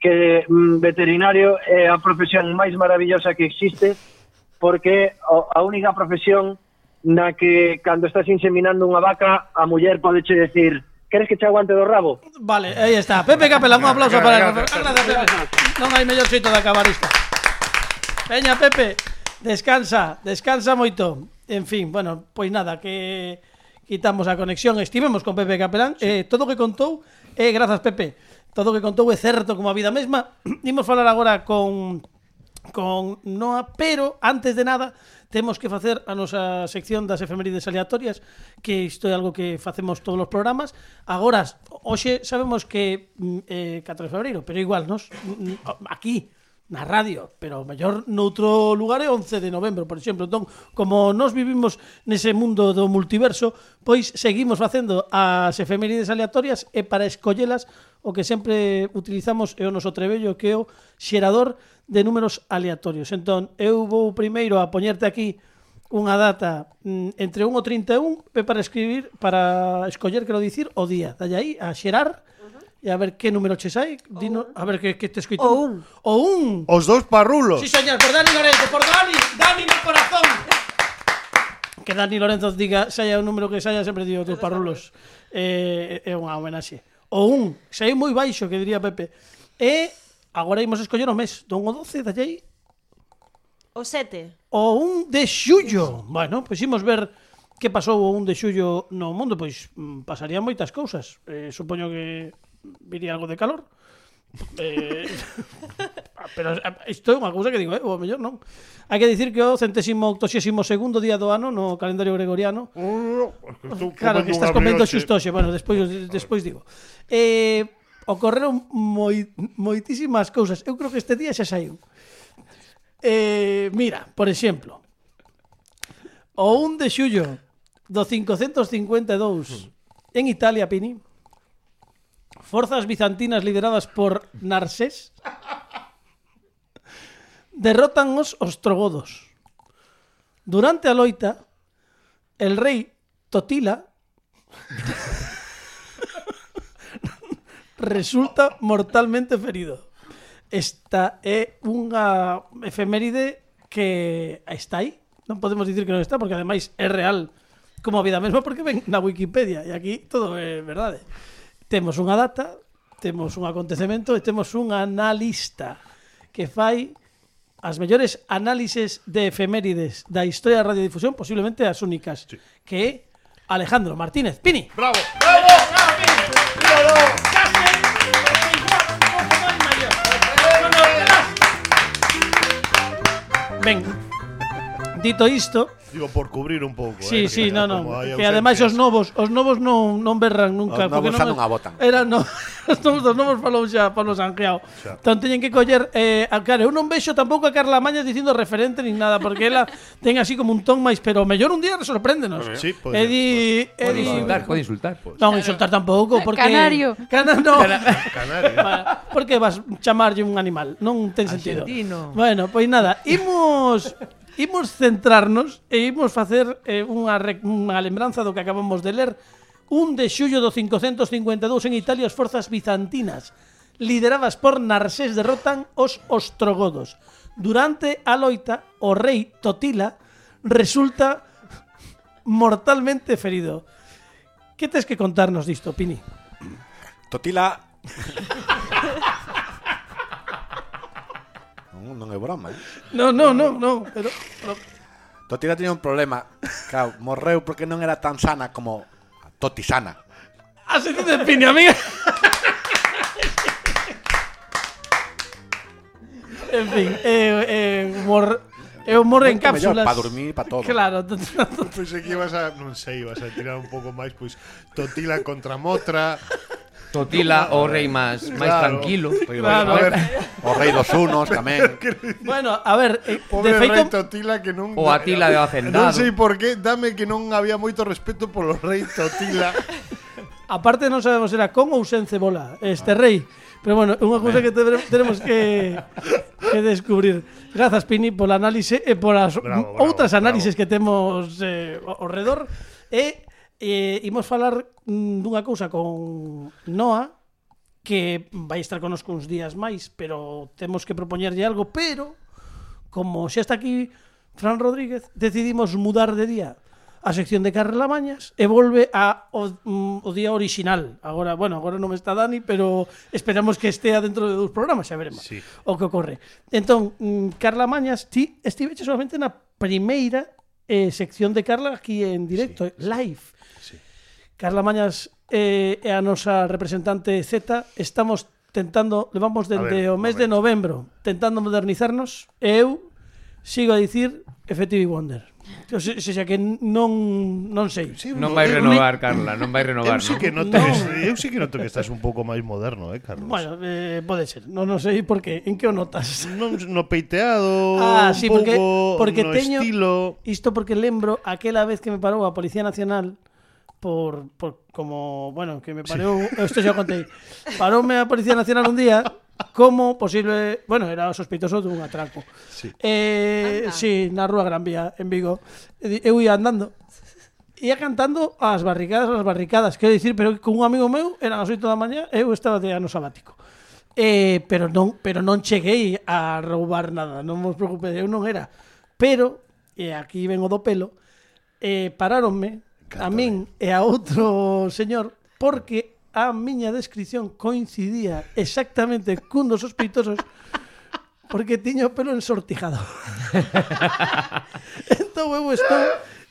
que mm, veterinario é a profesión máis maravillosa que existe porque a única profesión na que cando estás inseminando unha vaca a muller podeche decir Queres que che aguante do rabo? Vale, aí está. Pepe Capela, un aplauso para gracias, gracias, Pepe. Non hai mellor xeito de acabar isto. Veña, Pepe, descansa, descansa moito. En fin, bueno, pois nada, que quitamos a conexión. Estivemos con Pepe Capelán. Sí. Eh, todo o que contou, eh, grazas, Pepe todo o que contou é certo como a vida mesma. <clears throat> Imos falar agora con con Noa, pero antes de nada temos que facer a nosa sección das efemérides aleatorias, que isto é algo que facemos todos os programas. Agora, hoxe sabemos que mm, eh, 4 de febreiro, pero igual nos mm, mm, aquí na radio, pero mellor noutro lugar é 11 de novembro, por exemplo. Entón, como nós vivimos nese mundo do multiverso, pois seguimos facendo as efemérides aleatorias e para escollelas o que sempre utilizamos é o noso trebello que é o xerador de números aleatorios. Entón, eu vou primeiro a poñerte aquí unha data mm, entre 1 e 31 para escribir, para escoller, quero dicir, o día. Dalle aí a xerar e a ver que número che sai. Dino, a ver que, que te escoito. O un. O un. Os dous parrulos. Sí, señor, por Dani Lorenzo, por Dani, Dani no corazón. Que Dani Lorenzo diga, saia un número que saia, sempre digo, dos parrulos. Eh, é unha homenaxe. O un, xa moi baixo, que diría Pepe. E agora imos escoller o mes. Don o 12, dallei... O 7. O 1 de xullo. Bueno, pois imos ver que pasou o 1 de xullo no mundo. Pois mm, pasarían moitas cousas. Eh, supoño que viría algo de calor. Eh... <laughs> Pero eh, isto é unha cousa que digo, eh, o mellor non. Hai que dicir que o centésimo octosésimo segundo día do ano no calendario gregoriano. Claro, <laughs> que estás comendo xusto hoxe, bueno, despois despois digo. Eh, ocorreron moi, moitísimas cousas. Eu creo que este día xa saiu. Eh, mira, por exemplo, o 1 de xullo do 552 en Italia, Pini, forzas bizantinas lideradas por Narsés <laughs> derrotan os ostrogodos. Durante a loita, el rei Totila <laughs> resulta mortalmente ferido. Esta é unha efeméride que está aí. Non podemos dicir que non está, porque ademais é real como a vida mesma, porque ven na Wikipedia e aquí todo é verdade. Temos unha data, temos un acontecemento e temos un analista que fai as mellores análises de efemérides da historia da radiodifusión, posiblemente as únicas, sí. que é Alejandro Martínez Pini. Bravo. Ben, dito isto, digo por cubrir un pouco, Sí, eh, sí, no, no, que ademais os novos, os novos non non berran nunca, os porque novos xa non, non abotan. Era no, <laughs> os novos, os novos falou xa Pablo Sanjeao. Entón teñen que coller eh, a, claro, eu non vexo tampouco a Carla Mañas dicindo referente nin nada, porque ela <laughs> ten así como un ton máis, pero mellor un día sorpréndenos. Sí, pois. Edi, Edi, insultar, pode insultar. Non insultar tampouco, porque Canario. Cana, no. Canario. <laughs> Porque vas chamarlle un animal, non ten sentido. Argentino. Bueno, pois nada, imos imos centrarnos e imos facer eh, unha, unha lembranza do que acabamos de ler. Un de xullo do 552 en Italia as forzas bizantinas, lideradas por Narsés, derrotan os ostrogodos. Durante a loita, o rei Totila resulta mortalmente ferido. Que tes que contarnos disto, Pini? Totila non, non é broma, eh? Non, non, non, non, pero... pero... Totira tiña un problema. Claro, morreu porque non era tan sana como a Toti sana. Ah, Así te despine, amiga. en fin, eh, eh, mor... Eu eh, morre en cápsulas. Para dormir, para todo. Claro. Pensei que ibas a, non sei, ibas a tirar un pouco máis, pois, totila contra motra. Totila o rei máis máis claro. tranquilo. Claro. A ver, o rei dos unos tamén. <laughs> bueno, a ver, eh, Pobre de feito rei Totila que non O Atila de Hacendado. Non sei por qué, dame que non había moito respeto polo rei Totila. <laughs> Aparte non sabemos era con ou sen cebola este ah. rei. Pero bueno, unha cousa que tenemos que, que descubrir. Grazas, Pini, pola análise e polas bravo, bravo, outras análises bravo. que temos eh, ao redor. E eh, imos falar mm, dunha cousa con Noa que vai estar conosco uns días máis, pero temos que propoñerlle algo, pero como xa está aquí Fran Rodríguez, decidimos mudar de día a sección de Carrelamañas e volve a o, mm, o día original. Agora, bueno, agora non está Dani, pero esperamos que estea dentro de dous programas, xa veremos sí. o que ocorre. Entón, mm, Carlamañas, ti estiveche solamente na primeira eh, sección de Carla aquí en directo, sí. live. Carla Mañas eh, é a nosa representante Z, estamos tentando, levamos dende ver, o mes de novembro tentando modernizarnos e eu sigo a dicir Effective Wonder. O se, se, xa que non non sei. Sí, non vai renovar, Carla, non vai renovar. Eu sí que noto, no. eu sí que noto que estás un pouco máis moderno, eh, Carlos. Bueno, eh, pode ser. Non non sei por que. en que o notas. Non no peiteado, ah, sí, un porque pouco, porque no teño estilo. isto porque lembro aquela vez que me parou a Policía Nacional por, por como, bueno, que me pareu, sí. isto xa contei. Paroume a Policía Nacional un día como posible, bueno, era sospeitoso dun atraco. Sí. Eh, Anda. sí, na Rúa Gran Vía en Vigo. Eh, eu ia andando ia cantando as barricadas, as barricadas, quero dicir, pero con un amigo meu eran as 8 da mañá, eu estaba de ano sabático. Eh, pero non, pero non cheguei a roubar nada, non vos preocupedes, eu non era. Pero e aquí vengo do pelo, eh, paráronme A min e a outro señor porque a miña descripción coincidía exactamente cun dos sospeitosos porque tiño o pelo ensortijado. <laughs> <laughs> entón eu estou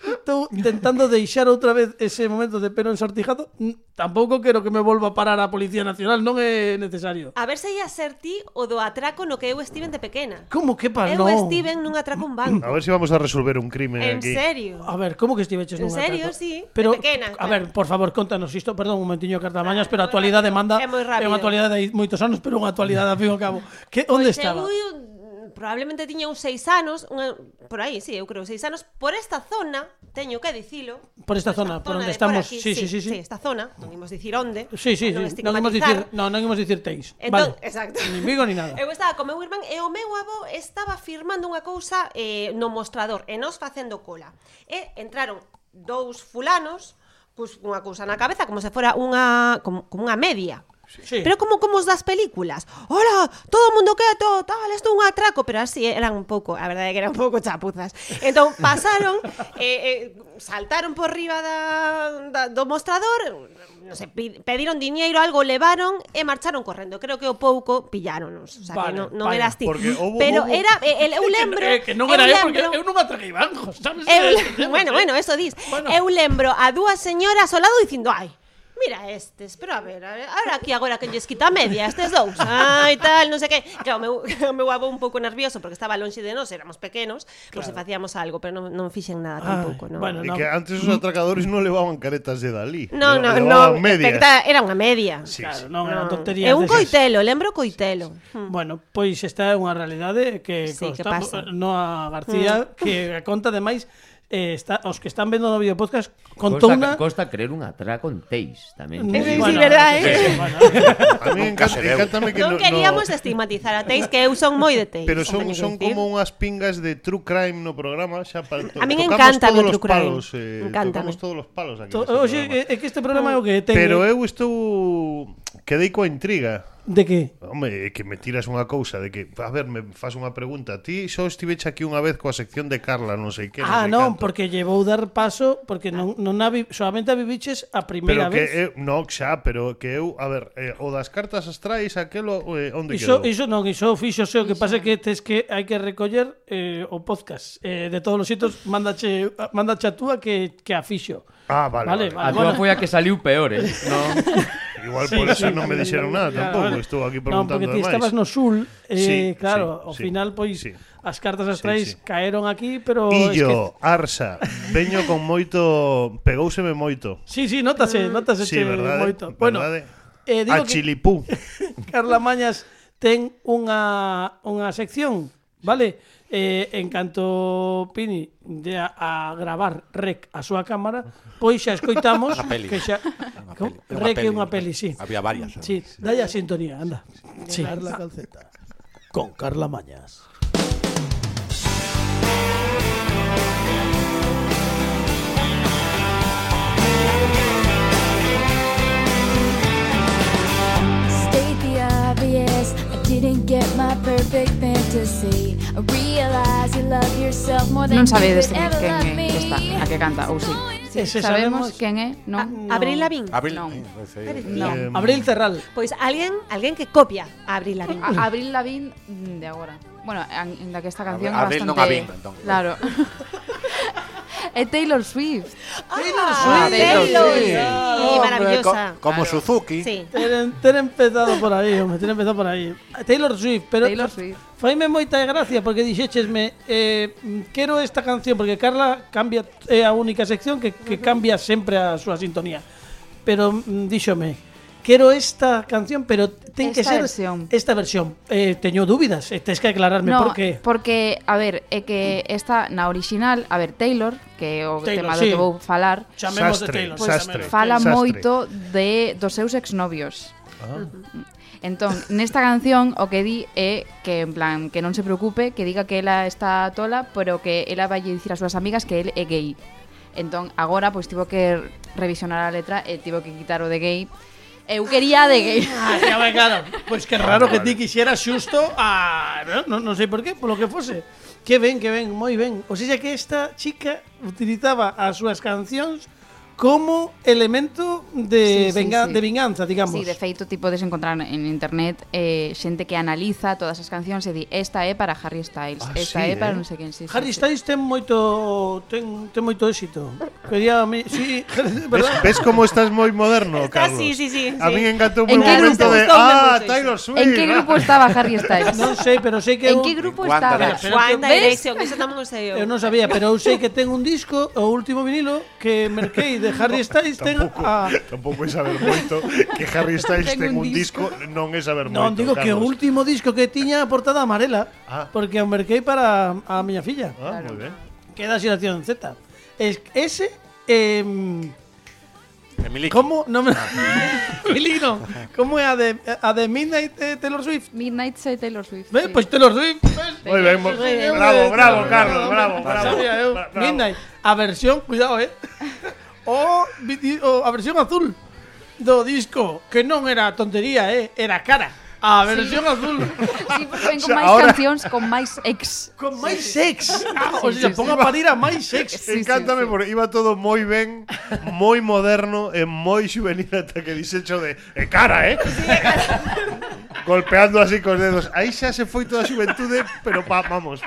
Estou tentando deixar outra vez ese momento de pelo ensortijado. Mm, tampouco quero que me volva a parar a Policía Nacional, non é necesario. A ver se ia ser ti o do atraco no que eu estiven de pequena. Como que pa, eu no? estiven nun atraco un banco. A ver se si vamos a resolver un crime en aquí. En serio. A ver, como que estiveches nun atraco? En serio, sí. Pero, de pequena. A ver, por favor, contanos isto. Perdón, un momentiño, Cartamañas, ah, pero a actualidade rápido. demanda... É moi rápido. É unha actualidade de moitos anos, pero unha actualidade a fin ao cabo. Que, onde pois estaba? Eu, probablemente tiña uns seis anos, unha, por aí, sí, eu creo, seis anos, por esta zona, teño que dicilo. Por esta, por esta zona, zona, por onde estamos, por aquí, sí, sí, sí, sí, sí. esta zona, non imos dicir onde. Sí, sí, sí, non imos dicir, non, non imos dicir teis. Entón, vale. exacto. Ni Vigo ni nada. <laughs> Eu estaba con meu irmán e o meu avó estaba firmando unha cousa eh, no mostrador e nós facendo cola. E entraron dous fulanos, cunha cousa na cabeza como se fora unha como, como unha media Sí. Pero como como os das películas. Hola, todo o mundo quieto, tal, isto é un atraco, pero así eran un pouco, a verdade é que eran un pouco chapuzas. Entón <laughs> pasaron eh, eh, saltaron por riba da, da do mostrador, non sei, pediron diñeiro, algo levaron e marcharon correndo. Creo que o pouco pillaron, o sea, vale, que non, non vale, era así. Hubo, pero hubo... era <laughs> eh, el, eu lembro, que, que non era eu, lembro, porque eu non atraquei bancos, <laughs> sabes? Eu, eh, eh, bueno, eh. bueno, eso dis. Bueno. Eu lembro a dúas señoras ao lado dicindo, "Ai, mira estes, pero a ver, a ver ahora aquí agora que lles quita media estes dous, ai tal, non sei que. Claro, meu, <laughs> o meu avó un pouco nervioso porque estaba lonxe de nós, éramos pequenos, claro. se facíamos algo, pero non, non fixen nada tampouco, non. Bueno, no. que antes os atracadores non levaban caretas de Dalí. No, no, no, especta, era unha media. Sí, claro, sí. non, no. tontería. É un coitelo, lembro coitelo. Sí. Hmm. Bueno, pois esta é unha realidade que sí, consta, que pasa. no a García hmm. que conta demais eh, está, os que están vendo no video podcast contou una... Costa creer un atraco en teis tamén. Sí, sí, bueno, sí, verdad, eh? Sí. Bueno, <laughs> a mí encanta, encantame que non no, queríamos no... estigmatizar a teis que eu son moi de teis. Pero son, son como unhas pingas de true crime no programa, xa para to... A mí encanta o true crime. Palos, eh, Encántame. Tocamos todos os palos aquí. To... Oxe, é que este programa é o que ten. Pero eu estou quedei coa intriga De que? Home, que me tiras unha cousa de que, a ver, me faz unha pregunta. Ti só estiveche aquí unha vez coa sección de Carla, non sei que. Ah, sei non, canto. porque llevou dar paso, porque non, non a vi, solamente a viviches a primeira pero que vez. Eu, non, xa, pero que eu, a ver, eh, o das cartas astrais, aquelo, eh, onde iso, quedou? Iso non, iso fixo, sei, o que pasa que tes que hai que recoller eh, o podcast. Eh, de todos os sitios, mándache mándache a túa que, que a fixo. Ah, vale, vale. vale, vale a túa foi a que saliu peor, eh? <laughs> non? igual sí, por eso sí, non me dixeron nada claro, tampouco, estou aquí preguntando no, porque ti estabas no sul, eh, sí, claro, sí, ao final pois sí. as cartas astrais sí, sí. caeron aquí, pero Illo, es que... Arsa, veño con moito, pegouseme moito. Sí, sí, notase, mm. notase sí, verdade, moito. Bueno, verdade. eh, digo a que Chilipú. <laughs> Carla Mañas ten unha unha sección, vale? eh, en canto Pini de a, a gravar Rec a súa cámara, pois xa escoitamos <laughs> que xa peli, Rec é unha peli, sí. Había varias. Sí, sí. dalle a sintonía, anda. Sí. Carla Calceta. Con Carla Mañas. State the obvious. Non sabedes quen, quen é esta, a que canta, ou. Sí. Sabemos, sabemos quen é, non? Ah, no. Abril Lavín. Pues em, Abril, Terral. Pues alguien, alguén que copia Abril Lavín. Abril Lavín de agora. Bueno, en la que esta canción é bastante... Abril non Avín, entón. Claro. <laughs> é Taylor Swift. Taylor ah, Swift. Taylor. Ah, Swift. Sí, Hombre, maravillosa. co- como Suzuki. Sí. Ter, ter empezado por aí, hombre, ter empezado por aí. Taylor Swift, pero Taylor Swift. faime moita gracia porque dixéchesme eh, quero esta canción porque Carla cambia é a única sección que, que cambia sempre a súa sintonía. Pero mm, díxome quero esta canción, pero ten esta que ser versión. esta versión. Eh, teño dúbidas, e tes que aclararme no, por qué. Porque, a ver, é que esta na original, a ver, Taylor, que é o Taylor, tema do sí. que vou falar, chamemos sastre, de Taylor, pues, sastre, fala sastre. moito de dos seus exnovios. Ah. Entón, nesta canción o que di é que en plan que non se preocupe, que diga que ela está tola, pero que ela vai dicir ás súas amigas que el é gay. Entón, agora pois tivo que revisionar a letra e tivo que quitar o de gay eu quería de gay. Ah, ya, vai, claro. Pois pues que raro que ti quisieras xusto a... Non no, no sei sé por qué, polo que fose. Que ben, que ben, moi ben. O sea que esta chica utilizaba as súas cancións como elemento de, sí, venga sí, sí. de vinganza, digamos. Sí, de feito, ti podes encontrar en internet eh, xente que analiza todas as cancións e di esta é para Harry Styles, ah, esta sí, é eh? para non sei quen. Sí, Harry sí, Styles sí. ten moito ten, ten moito éxito. Quería a mí, sí, <laughs> ¿verdad? ¿Ves, ves como estás moi moderno, Está, Carlos? Sí, sí, sí, a mí me encantou un momento de ah, Taylor Swift. En que grupo estaba Harry Styles? <laughs> non sei, pero sei que En que grupo estaba? One Direction, eso tamén o sei eu. Eh, eu non sabía, pero eu sei que ten un disco, o último vinilo que <laughs> merquei de Harry Styles ten Tampouco, a... tampouco é saber moito que Harry Styles Ten ten un un disco, non é saber Non, moito. digo que o último disco que tiña a portada amarela, Ah. porque o merquei para a miña filla, Ah, moi ben. que da xeración Z. Es, ese, eh, Emilio. como, non me... Milino, como é a de, a de Midnight de Taylor Swift? Midnight say Taylor Swift. Sí. pois Taylor Swift, bravo, bravo, Carlos, bravo, bravo, bravo. bravo. Sabía eu. Bra- bravo. Midnight, a versión, cuidado, eh. o, o a versión azul do disco, que non era tontería, eh, era cara. Ah, a versión sí. azul. Sí, porque ven con <laughs> o sea, máis ahora... cancións con máis ex. Con máis sí, ex. Sí, ah, o sea, sí, ponga a parir a máis ex. Sí, Encántame sí, sí. porque iba todo moi ben, moi moderno e moi juvenil ata que disecho de e cara, eh? Sí, cara. <laughs> Golpeando así cos dedos. Aí xa se foi toda a xuventude, pero pa, vamos.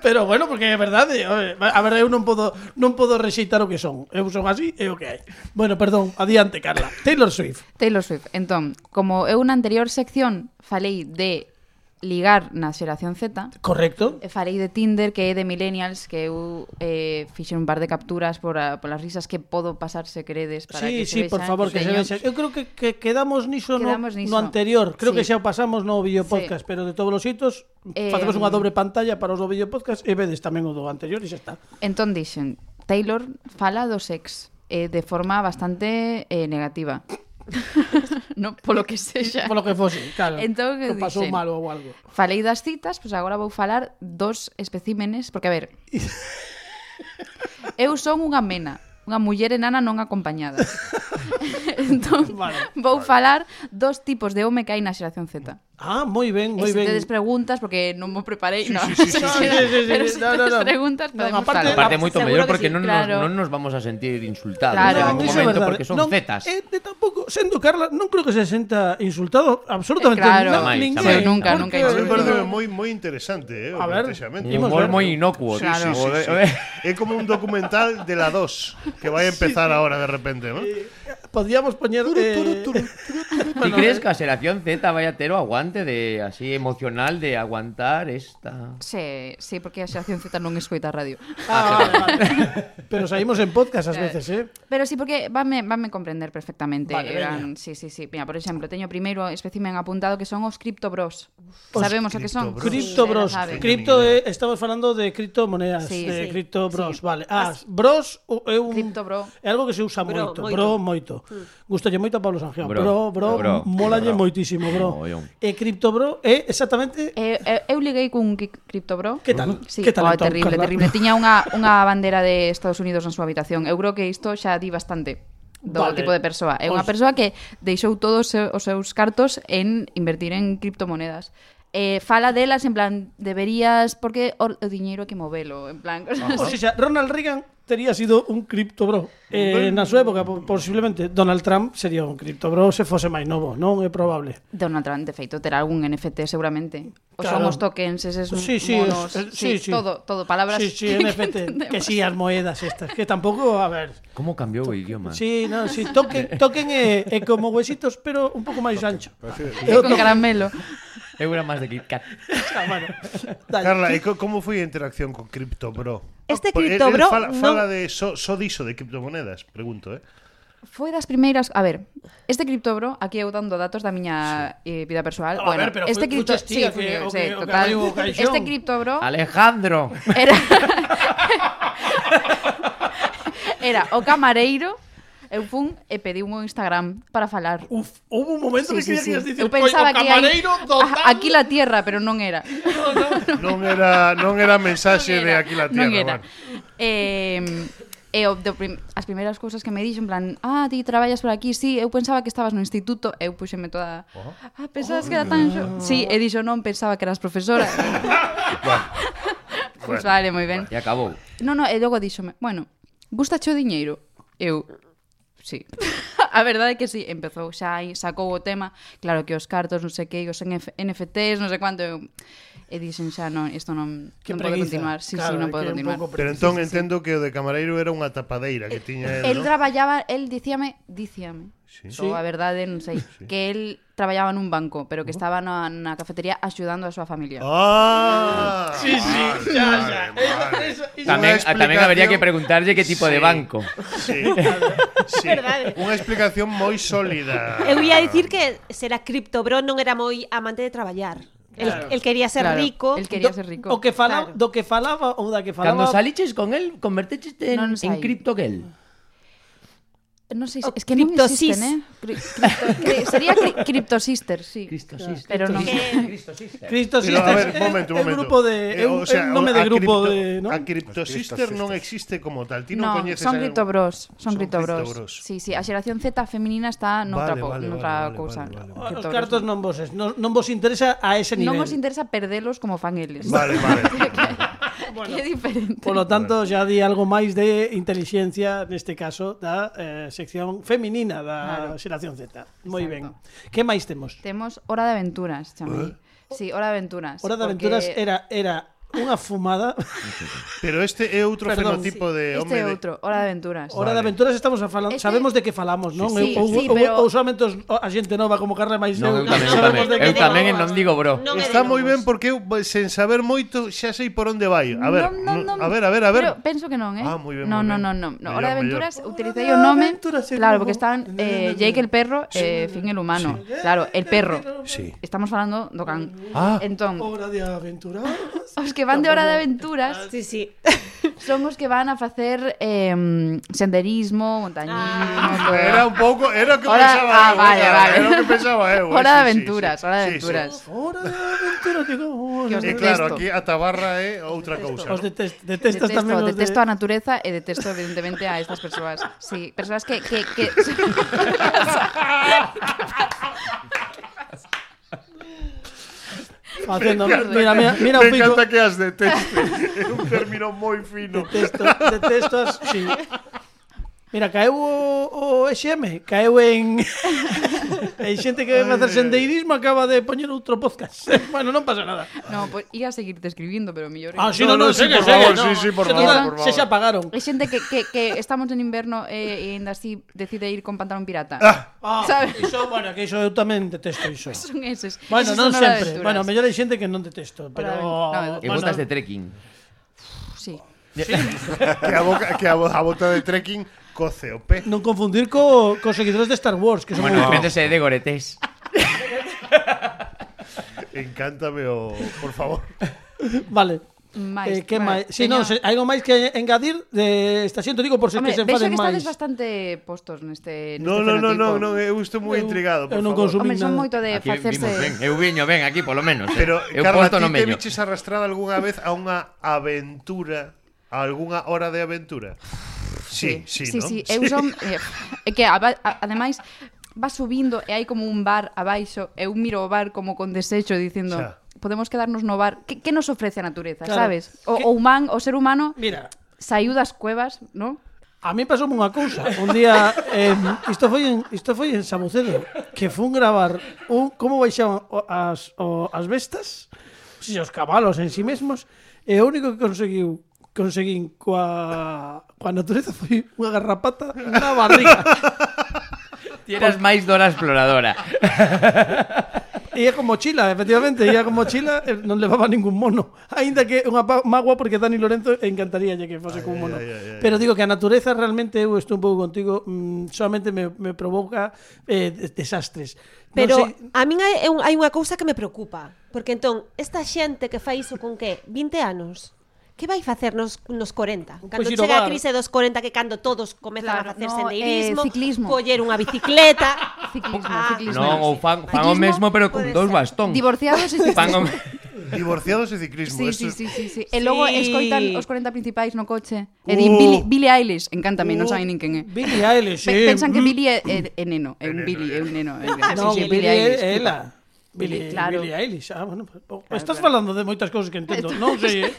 Pero bueno, porque é verdade, a ver, eu non podo non podo rexeitar o que son. Eu son así e o que hai. Bueno, perdón, adiante, Carla. Taylor Swift. Taylor Swift. Entón, como eu na anterior sección falei de ligar na xeración Z. Correcto. E falei de Tinder, que é de millennials, que eu eh, fixen un par de capturas por, a, por as risas que podo pasar se credes para sí, que sí, se vexan. por favor, que señores. se vexan. Eu creo que, que quedamos niso quedamos no, niso. no anterior. Creo sí. que xa pasamos no vídeo podcast, sí. pero de todos os hitos eh, facemos unha mm. dobre pantalla para os do vídeo podcast e vedes tamén o do anterior e xa está. Entón dixen, Taylor fala do sex eh, de forma bastante eh, negativa. <laughs> no, polo que sexa. Polo que fose, claro. Entón, que pasou dixen, ou algo. Falei das citas, pois pues agora vou falar dos especímenes, porque a ver... <laughs> eu son unha mena, unha muller enana non acompañada. <laughs> entón, vale, vou vale. falar dos tipos de home que hai na xeración Z. Ah, moi ben, moi ben. E se tedes preguntas, porque non mo preparei, no, sí, sí, <laughs> sí, sí, sí, sí, pero se no, no, preguntas, no, podemos aparte, falar. Aparte, moito mellor, porque sí, non, claro. non nos vamos a sentir insultados claro. en ningún momento, verdade. porque son non, zetas. Eh, tampouco, sendo Carla, non creo que se senta insultado absolutamente eh, claro. no, jamais, ninguén. Jamais. Nunca, nunca. A mí parece moi moi interesante, eh, o plantexamento. Un humor moi inocuo. Sí, sí, sí, sí. <laughs> É como un documental de la 2. Que vai a empezar ahora de repente, ¿no? Podríamos poñer eh, <laughs> ¿Sí crees eh. que a Seración Z vaya tero aguante de así emocional de aguantar esta? Sí, sí, porque a Seración Z non escoita radio. Ah, ah vale, vale. <laughs> Pero saímos en podcast ás veces, eh? Pero sí, porque vanme, vanme comprender perfectamente. Vale, Eran, sí, sí, sí. Mira, por exemplo, teño primeiro especimen apuntado que son os Crypto Bros. Os Sabemos o que son? Crypto Bros. Sí, cripto de, eh, estamos falando de criptomonedas, sí, de sí, Crypto Bros, sí. vale. Ah, bros é un Cripto bro. é algo que se usa bro, moito, moito, bro moito. Mm. Gustalle moito a Pablo Sanjeón. Bro, bro, bro, bro, bro. Molalle bro. moitísimo, bro. E eh, Crypto Bro é exactamente eh, eu, eu liguei cun Crypto Bro. Que tal? Sí, que tal oh, terrible, Carla? terrible. Tiña unha unha bandeira de Estados Unidos na súa habitación. Eu creo que isto xa di bastante do vale. tipo de persoa. É unha persoa que deixou todos os seus cartos en invertir en criptomonedas eh, fala delas en plan, deberías, porque o, o diñeiro que movelo, en plan, <laughs> cosas Ou así. sea, Ronald Reagan tería sido un cripto bro. Eh, na súa época, po- posiblemente, Donald Trump sería un cripto bro se fose máis novo, non é probable. Donald Trump, de feito, terá algún NFT seguramente. o Claro. son os tokens, eses Sí, sí, monos, es- sí, sí, sí. todo, todo palabras Sí, sí, NFT, que si sí, as moedas estas, que tampouco, a ver, Como cambiou o idioma? Sí, no, sí, toquen, toquen é, é como huesitos, pero un pouco máis ancho. É Con caramelo. Eu era máis de KitKat. <laughs> Ah, Carla, e co- como foi a interacción con Crypto Bro? Este Po- Crypto Bro fala, non- fala de só so, so diso de criptomonedas, pregunto, eh? Foi das primeiras, a ver, este criptobro, aquí eu dando datos da miña eh, vida persoal. A ah, bueno, ver, pero este fui- cripto, fuches que- o que- o que total. abriu o caixón. este criptobro Alejandro. era <laughs> era o camareiro eu fun e pedi un Instagram para falar. Uf, houve un momento sí, que sí, querías sí. dicir, eu pensaba que hai, a, aquí la tierra, pero non era. <laughs> non, non era, non era mensaxe non era, de aquí la tierra, era. Bueno. Eh, E o, de, prim, as primeiras cousas que me dixo, en plan, ah, ti traballas por aquí, sí, eu pensaba que estabas no instituto, eu puxeme toda... Oh. Ah, pensabas oh. que era oh. tan... Oh. Sí, e dixo, non, pensaba que eras profesora. <laughs> pois pues bueno, vale, moi ben. E acabou. Non, non, e logo díxome, bueno, gusta o diñeiro? Eu, sí. <laughs> a verdade é que sí, empezou xa aí, sacou o tema, claro que os cartos, non sei que, os NFTs, non sei cuánto, eu... e dixen xa, non, isto non, que non pode continuar, sí, claro, entón sí, non pode continuar. Pero entón entendo que o de Camareiro era unha tapadeira que tiña el, El ¿no? traballaba, el dicíame, dicíame, sí. so, a verdade, non sei, sí. que el traballaba nun banco, pero que estaba na, na cafetería axudando a súa familia. Ah, sí, sí, xa, xa. Eso, eso, Tamén, a, tamén habería que preguntarlle que tipo sí. de banco. Sí, sí. Verdade. Eh. Unha explicación moi sólida. Eh, Eu ia dicir que será criptobro non era moi amante de traballar. Claro. El, quería ser claro, rico. El quería do, ser rico. O que falaba, claro. do que falaba ou da que falaba. Cando saliches con el, convertecheste en, non en criptogel. Non sei, oh, es que non existen, eh? Cri cripto, cri sería cri <laughs> Crypto Sisters, sí. Cristo. Pero non. Cristo Sisters. Cristo Pero, A ver, momento, momento. Grupo de eh, o sea, nome de grupo cripto, de, ¿no? A Crypto Sister non existe como tal. Ti non no, coñeces Son Crypto Bros, son, son Crypto Bros. Bros. Sí, sí, a xeración Z feminina está noutra vale, vale, noutra vale, cousa. Vale, vale. Os cartos non vos, non, non vos interesa a ese nivel. Non vos interesa perdelos como fan eles. Vale, vale. <laughs> <laughs> bueno, é diferente. Por lo tanto, ya di algo máis de inteligencia neste caso da eh, sección feminina da claro. xeración Z. Moi ben. Que máis temos? Temos Hora de Aventuras, chamei. Uh? Sí, Hora de Aventuras. Hora de porque... Aventuras era era Unha fumada. <laughs> Pero este é outro Perdón, fenotipo sí. de este home. Este é outro. Hora de Aventuras. Hora vale. de Aventuras estamos a falar, este... sabemos de que falamos, non? Sí, sí, ou, sí, ou, pero... ou solamente os, a xente nova como Carla máis non, eu tamén, sabemos de que eu tamén non digo, bro. Non Está moi ben porque eu sen saber moito xa sei por onde vai. A ver, non, non, non, a ver, a ver, a ver. Pero penso que non, eh. Ah, moi ben. Non, non, non, non. Hora de Aventuras utilicei o nome. Claro, porque están eh, Jake el perro e eh, Finn el humano. Claro, el perro. Sí. Estamos falando do can. Ah, entón, Hora de Aventuras. <laughs> Os que que van de hora de aventuras sí, sí. <laughs> son os que van a facer eh, senderismo, montañismo... Ah, todo. Era un pouco... Era o que hora, pensaba ah, eu. Vale, era, vale. Era o que pensaba <laughs> eu. Hora de aventuras, sí, sí. hora de aventuras. Sí, sí. Hora de aventuras, digo. <laughs> Que os detesto. E claro, aquí a tabarra é outra cousa. Os detest, detestas detesto, tamén os Detesto de... a natureza e detesto evidentemente a estas persoas. Sí, persoas que... que, que... Haciendo, me mira, mira, mira me un encanta que has deteste. <laughs> Es un término muy fino. Detesto, detestas, sí. Mira, caeu o, o XM, caeu en <laughs> Hai xente que vai facer sendeirismo acaba de poñer outro podcast. <laughs> bueno, non pasa nada. No, pues ia seguir describindo, pero mellor. Ah, sí, No, no, no, no, sí, segue, por favor, no. sí, sí, por favor, Se xa apagaron. Hai xente que, que, que estamos en inverno e, e ainda así decide ir con pantalón pirata. Ah, Ah, ¿Sabes? iso, bueno, que iso eu tamén detesto iso. <laughs> Son eses. Bueno, Eses non sempre. Bueno, mellor hai xente que non detesto, pero Hora E botas de trekking. Sí. que a boca que a, a bota de trekking coce o pez. Non confundir co, co seguidores de Star Wars, que son bueno, moi... Métese de goretés. <laughs> Encántame o, por favor. Vale. Mais, eh, que máis? Si, sí, non, se, algo máis que engadir de esta xente, digo por se Hombre, que se enfaden máis. Vexo que estades bastante postos neste, neste no, no, no, no, no, eu estou moi intrigado, por eu, eu non favor. Hombre, son moito de aquí facerse... Ben, eu viño ben aquí, polo menos. Eh. Pero, eu Carla, ti no te viches arrastrada algunha vez a unha aventura, a algunha hora de aventura? Sí, sí, sí, no? sí. Eu son... Eh, que a, a, ademais, va subindo e hai como un bar abaixo, eu miro o bar como con desexo dicindo, xa. podemos quedarnos no bar. Que, que nos ofrece a natureza, claro. sabes? O, que... o humán, o ser humano Mira. saiu das cuevas, ¿no? A mí pasou unha cousa. Un día, eh, isto foi en, isto foi en Sabucedo, que fun gravar un como baixaban as, o, as bestas, os cabalos en si sí mesmos, e o único que conseguiu conseguín coa, coa natureza foi unha garrapata na barriga. <laughs> Tienes máis dora exploradora. <laughs> Ia con mochila, efectivamente, ia con mochila e non levaba ningún mono. Aínda que unha magua porque Dani Lorenzo encantaría que fose con un mono. Ay, ay, ay, Pero digo que a natureza realmente eu estou un pouco contigo, mm, solamente me, me provoca eh, desastres. Pero sei... a min hai, hai unha cousa que me preocupa, porque entón esta xente que fai iso con que 20 anos que vai facer nos, nos 40? Cando pois chega a crise dos 40 que cando todos comezan claro, a facer no, sendeirismo, eh, ciclismo. coller unha bicicleta, <laughs> ciclismo, ah, ciclismo. Non, ou fan, fan o mesmo pero con dous bastón. Divorciados e fan o... <laughs> Divorciados e ciclismo. Sí, sí, sí, sí, sí. E logo sí. escoitan os 40 principais no coche. Eh, uh, e din Billie, Billie Eilish, encántame, uh, non saben nin quen é. Billie Eilish, Pe Pensan que mm. Billie é, é, é neno, é un <laughs> Billie, é un neno. É, ah, no, sí, sí, Billie Eilish. É ela. Billie, claro. Billie Eilish. Ah, bueno, oh, claro, estás claro. falando de moitas cousas que entendo. non sei, eh?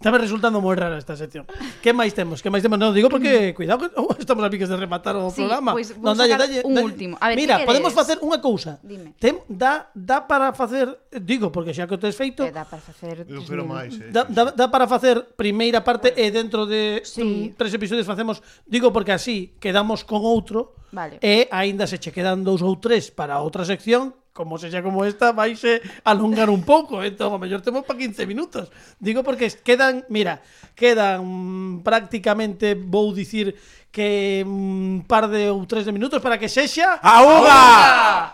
Estaba resultando moi rara esta sección. Que máis temos? Que máis temos? Non digo porque <clears throat> cuidado que oh, estamos a piques de rematar o sí, programa. Pois, pues, non dalle, dalle, un dalle. último. A ver, Mira, podemos facer unha cousa. Dime. Tem dá dá para facer, digo, porque xa que o tes feito. Eh, dá para facer. Eu quero máis, eh. Dá, dá, da para facer primeira parte e dentro de sí. Mm, tres episodios facemos, digo porque así quedamos con outro Vale. E aínda se che quedan dous ou tres para outra sección, como sexa como esta, vaise alongar un pouco, entón, a mellor temos para 15 minutos. Digo porque quedan, mira, quedan prácticamente, vou dicir, que un par de ou tres de minutos para que sexa a unha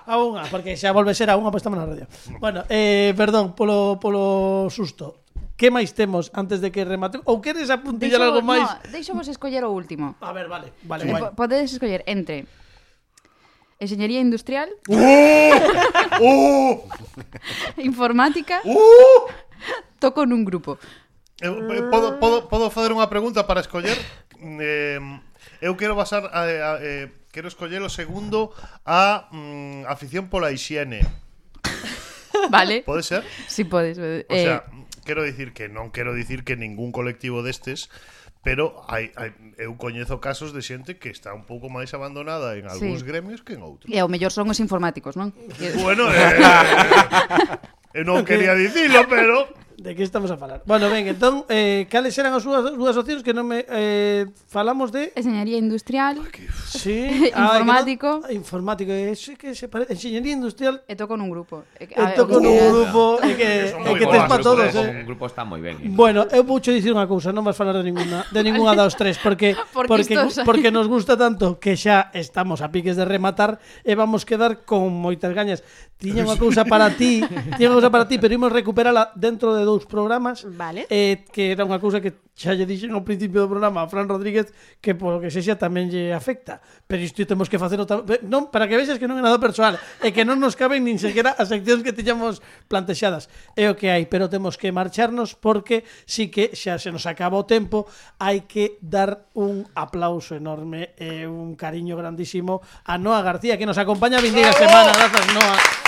a unha, porque xa volve ser a unha, pois pues estamos na radio. Bueno, eh, perdón polo polo susto. Que máis temos antes de que remate? Ou queres apuntillar deixo, algo máis? No, deixo vos escoller o último. A ver, vale. vale sí. guai. Podedes escoller entre Enxeñería industrial. <laughs> ¡Uh! ¡Uh! Informática. uh! Toco nun grupo. Eu, eh, podo, podo, podo fazer unha pregunta para escoller. Eh, eu quero basar a, a, eh, quero escoller o segundo a mm, afición pola hixiene. Vale. Pode ser? Si sí, podes. Eh, o eh, sea, quero dicir que non quero dicir que ningún colectivo destes pero hai, hai, eu coñezo casos de xente que está un pouco máis abandonada en algúns sí. gremios que en outros. E ao mellor son os informáticos, non? bueno, eh, <laughs> eh, eh, eh non quería dicilo, pero De que estamos a falar? Bueno, ben, entón, eh, cales eran as súas dúas opcións que non me... Eh, falamos de... Enseñaría industrial. Sí. <laughs> Ah, informático. Ah, no, informático. Eh, que se parece... enxeñería industrial. E toco nun grupo. E, a ver, toco nun grupo. E que, e que tes para todos, eh. Un grupo está moi ben. Bueno, eu vouche dicir unha cousa. Non vas falar de ninguna, de ninguna dos tres. Porque, <laughs> porque, porque, porque nos gusta tanto que xa estamos a piques de rematar e vamos quedar con moitas gañas. Tiña unha cousa para ti. Tiña unha cousa para ti, pero imos recuperala dentro de dous programas vale. eh, que era unha cousa que xa lle dixen ao principio do programa a Fran Rodríguez que polo que sexa tamén lle afecta. Pero isto temos que facer facelo non, para que vexas que non é nada persoal e que non nos caben nin sequera as seccións que teñamos plantexadas. É o que hai, pero temos que marcharnos porque sí que xa se nos acaba o tempo hai que dar un aplauso enorme e un cariño grandísimo a Noa García que nos acompaña. A vindeira semana grazas Noa.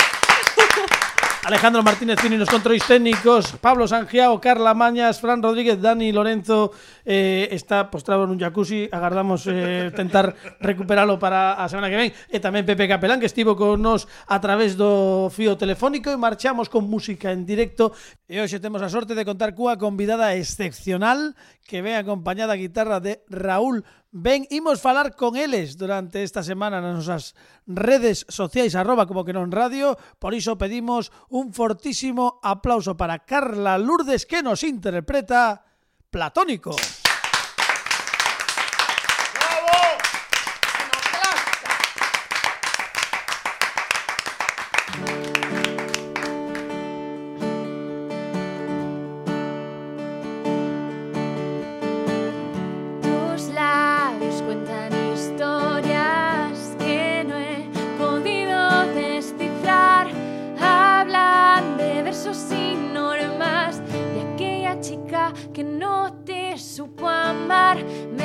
Alejandro Martínez Pini nos controis técnicos, Pablo Sangiao, Carla Mañas, Fran Rodríguez, Dani Lorenzo eh, está postrado nun jacuzzi, agardamos eh, tentar recuperalo para a semana que ven, e tamén Pepe Capelán que estivo con nos a través do fío telefónico. E marchamos con música en directo. E hoxe temos a sorte de contar cunha convidada excepcional que ven acompañada a guitarra de Raúl Ben, imos falar con eles durante esta semana nas nosas redes sociais arroba como que non radio, por iso pedimos un fortísimo aplauso para Carla Lourdes que nos interpreta Platónico. God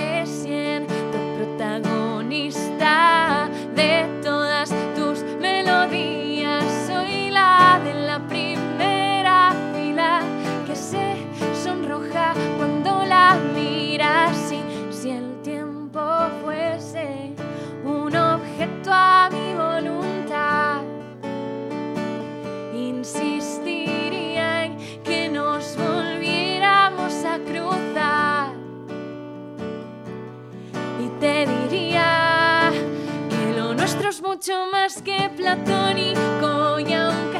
mucho más que platónico y aunque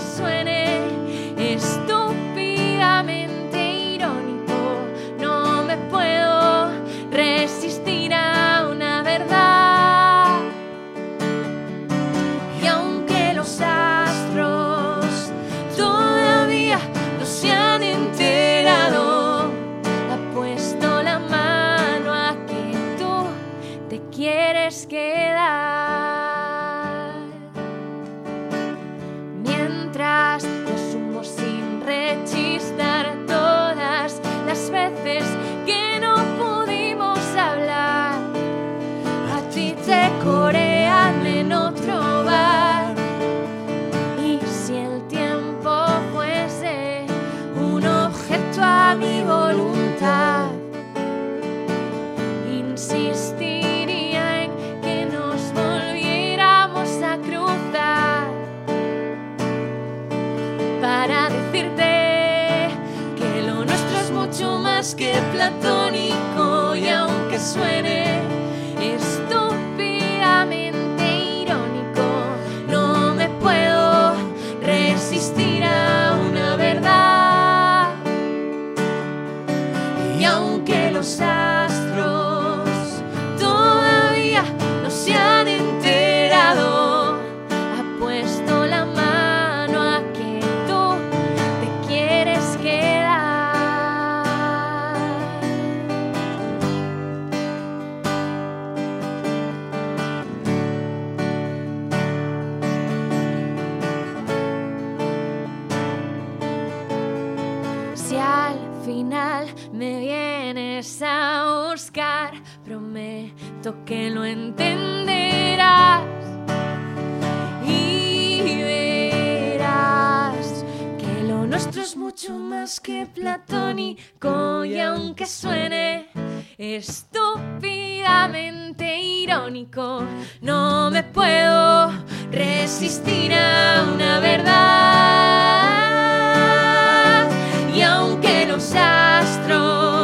que plató Que lo entenderás y verás que lo nuestro es mucho más que platónico y aunque suene estúpidamente irónico, no me puedo resistir a una verdad. Y aunque los astros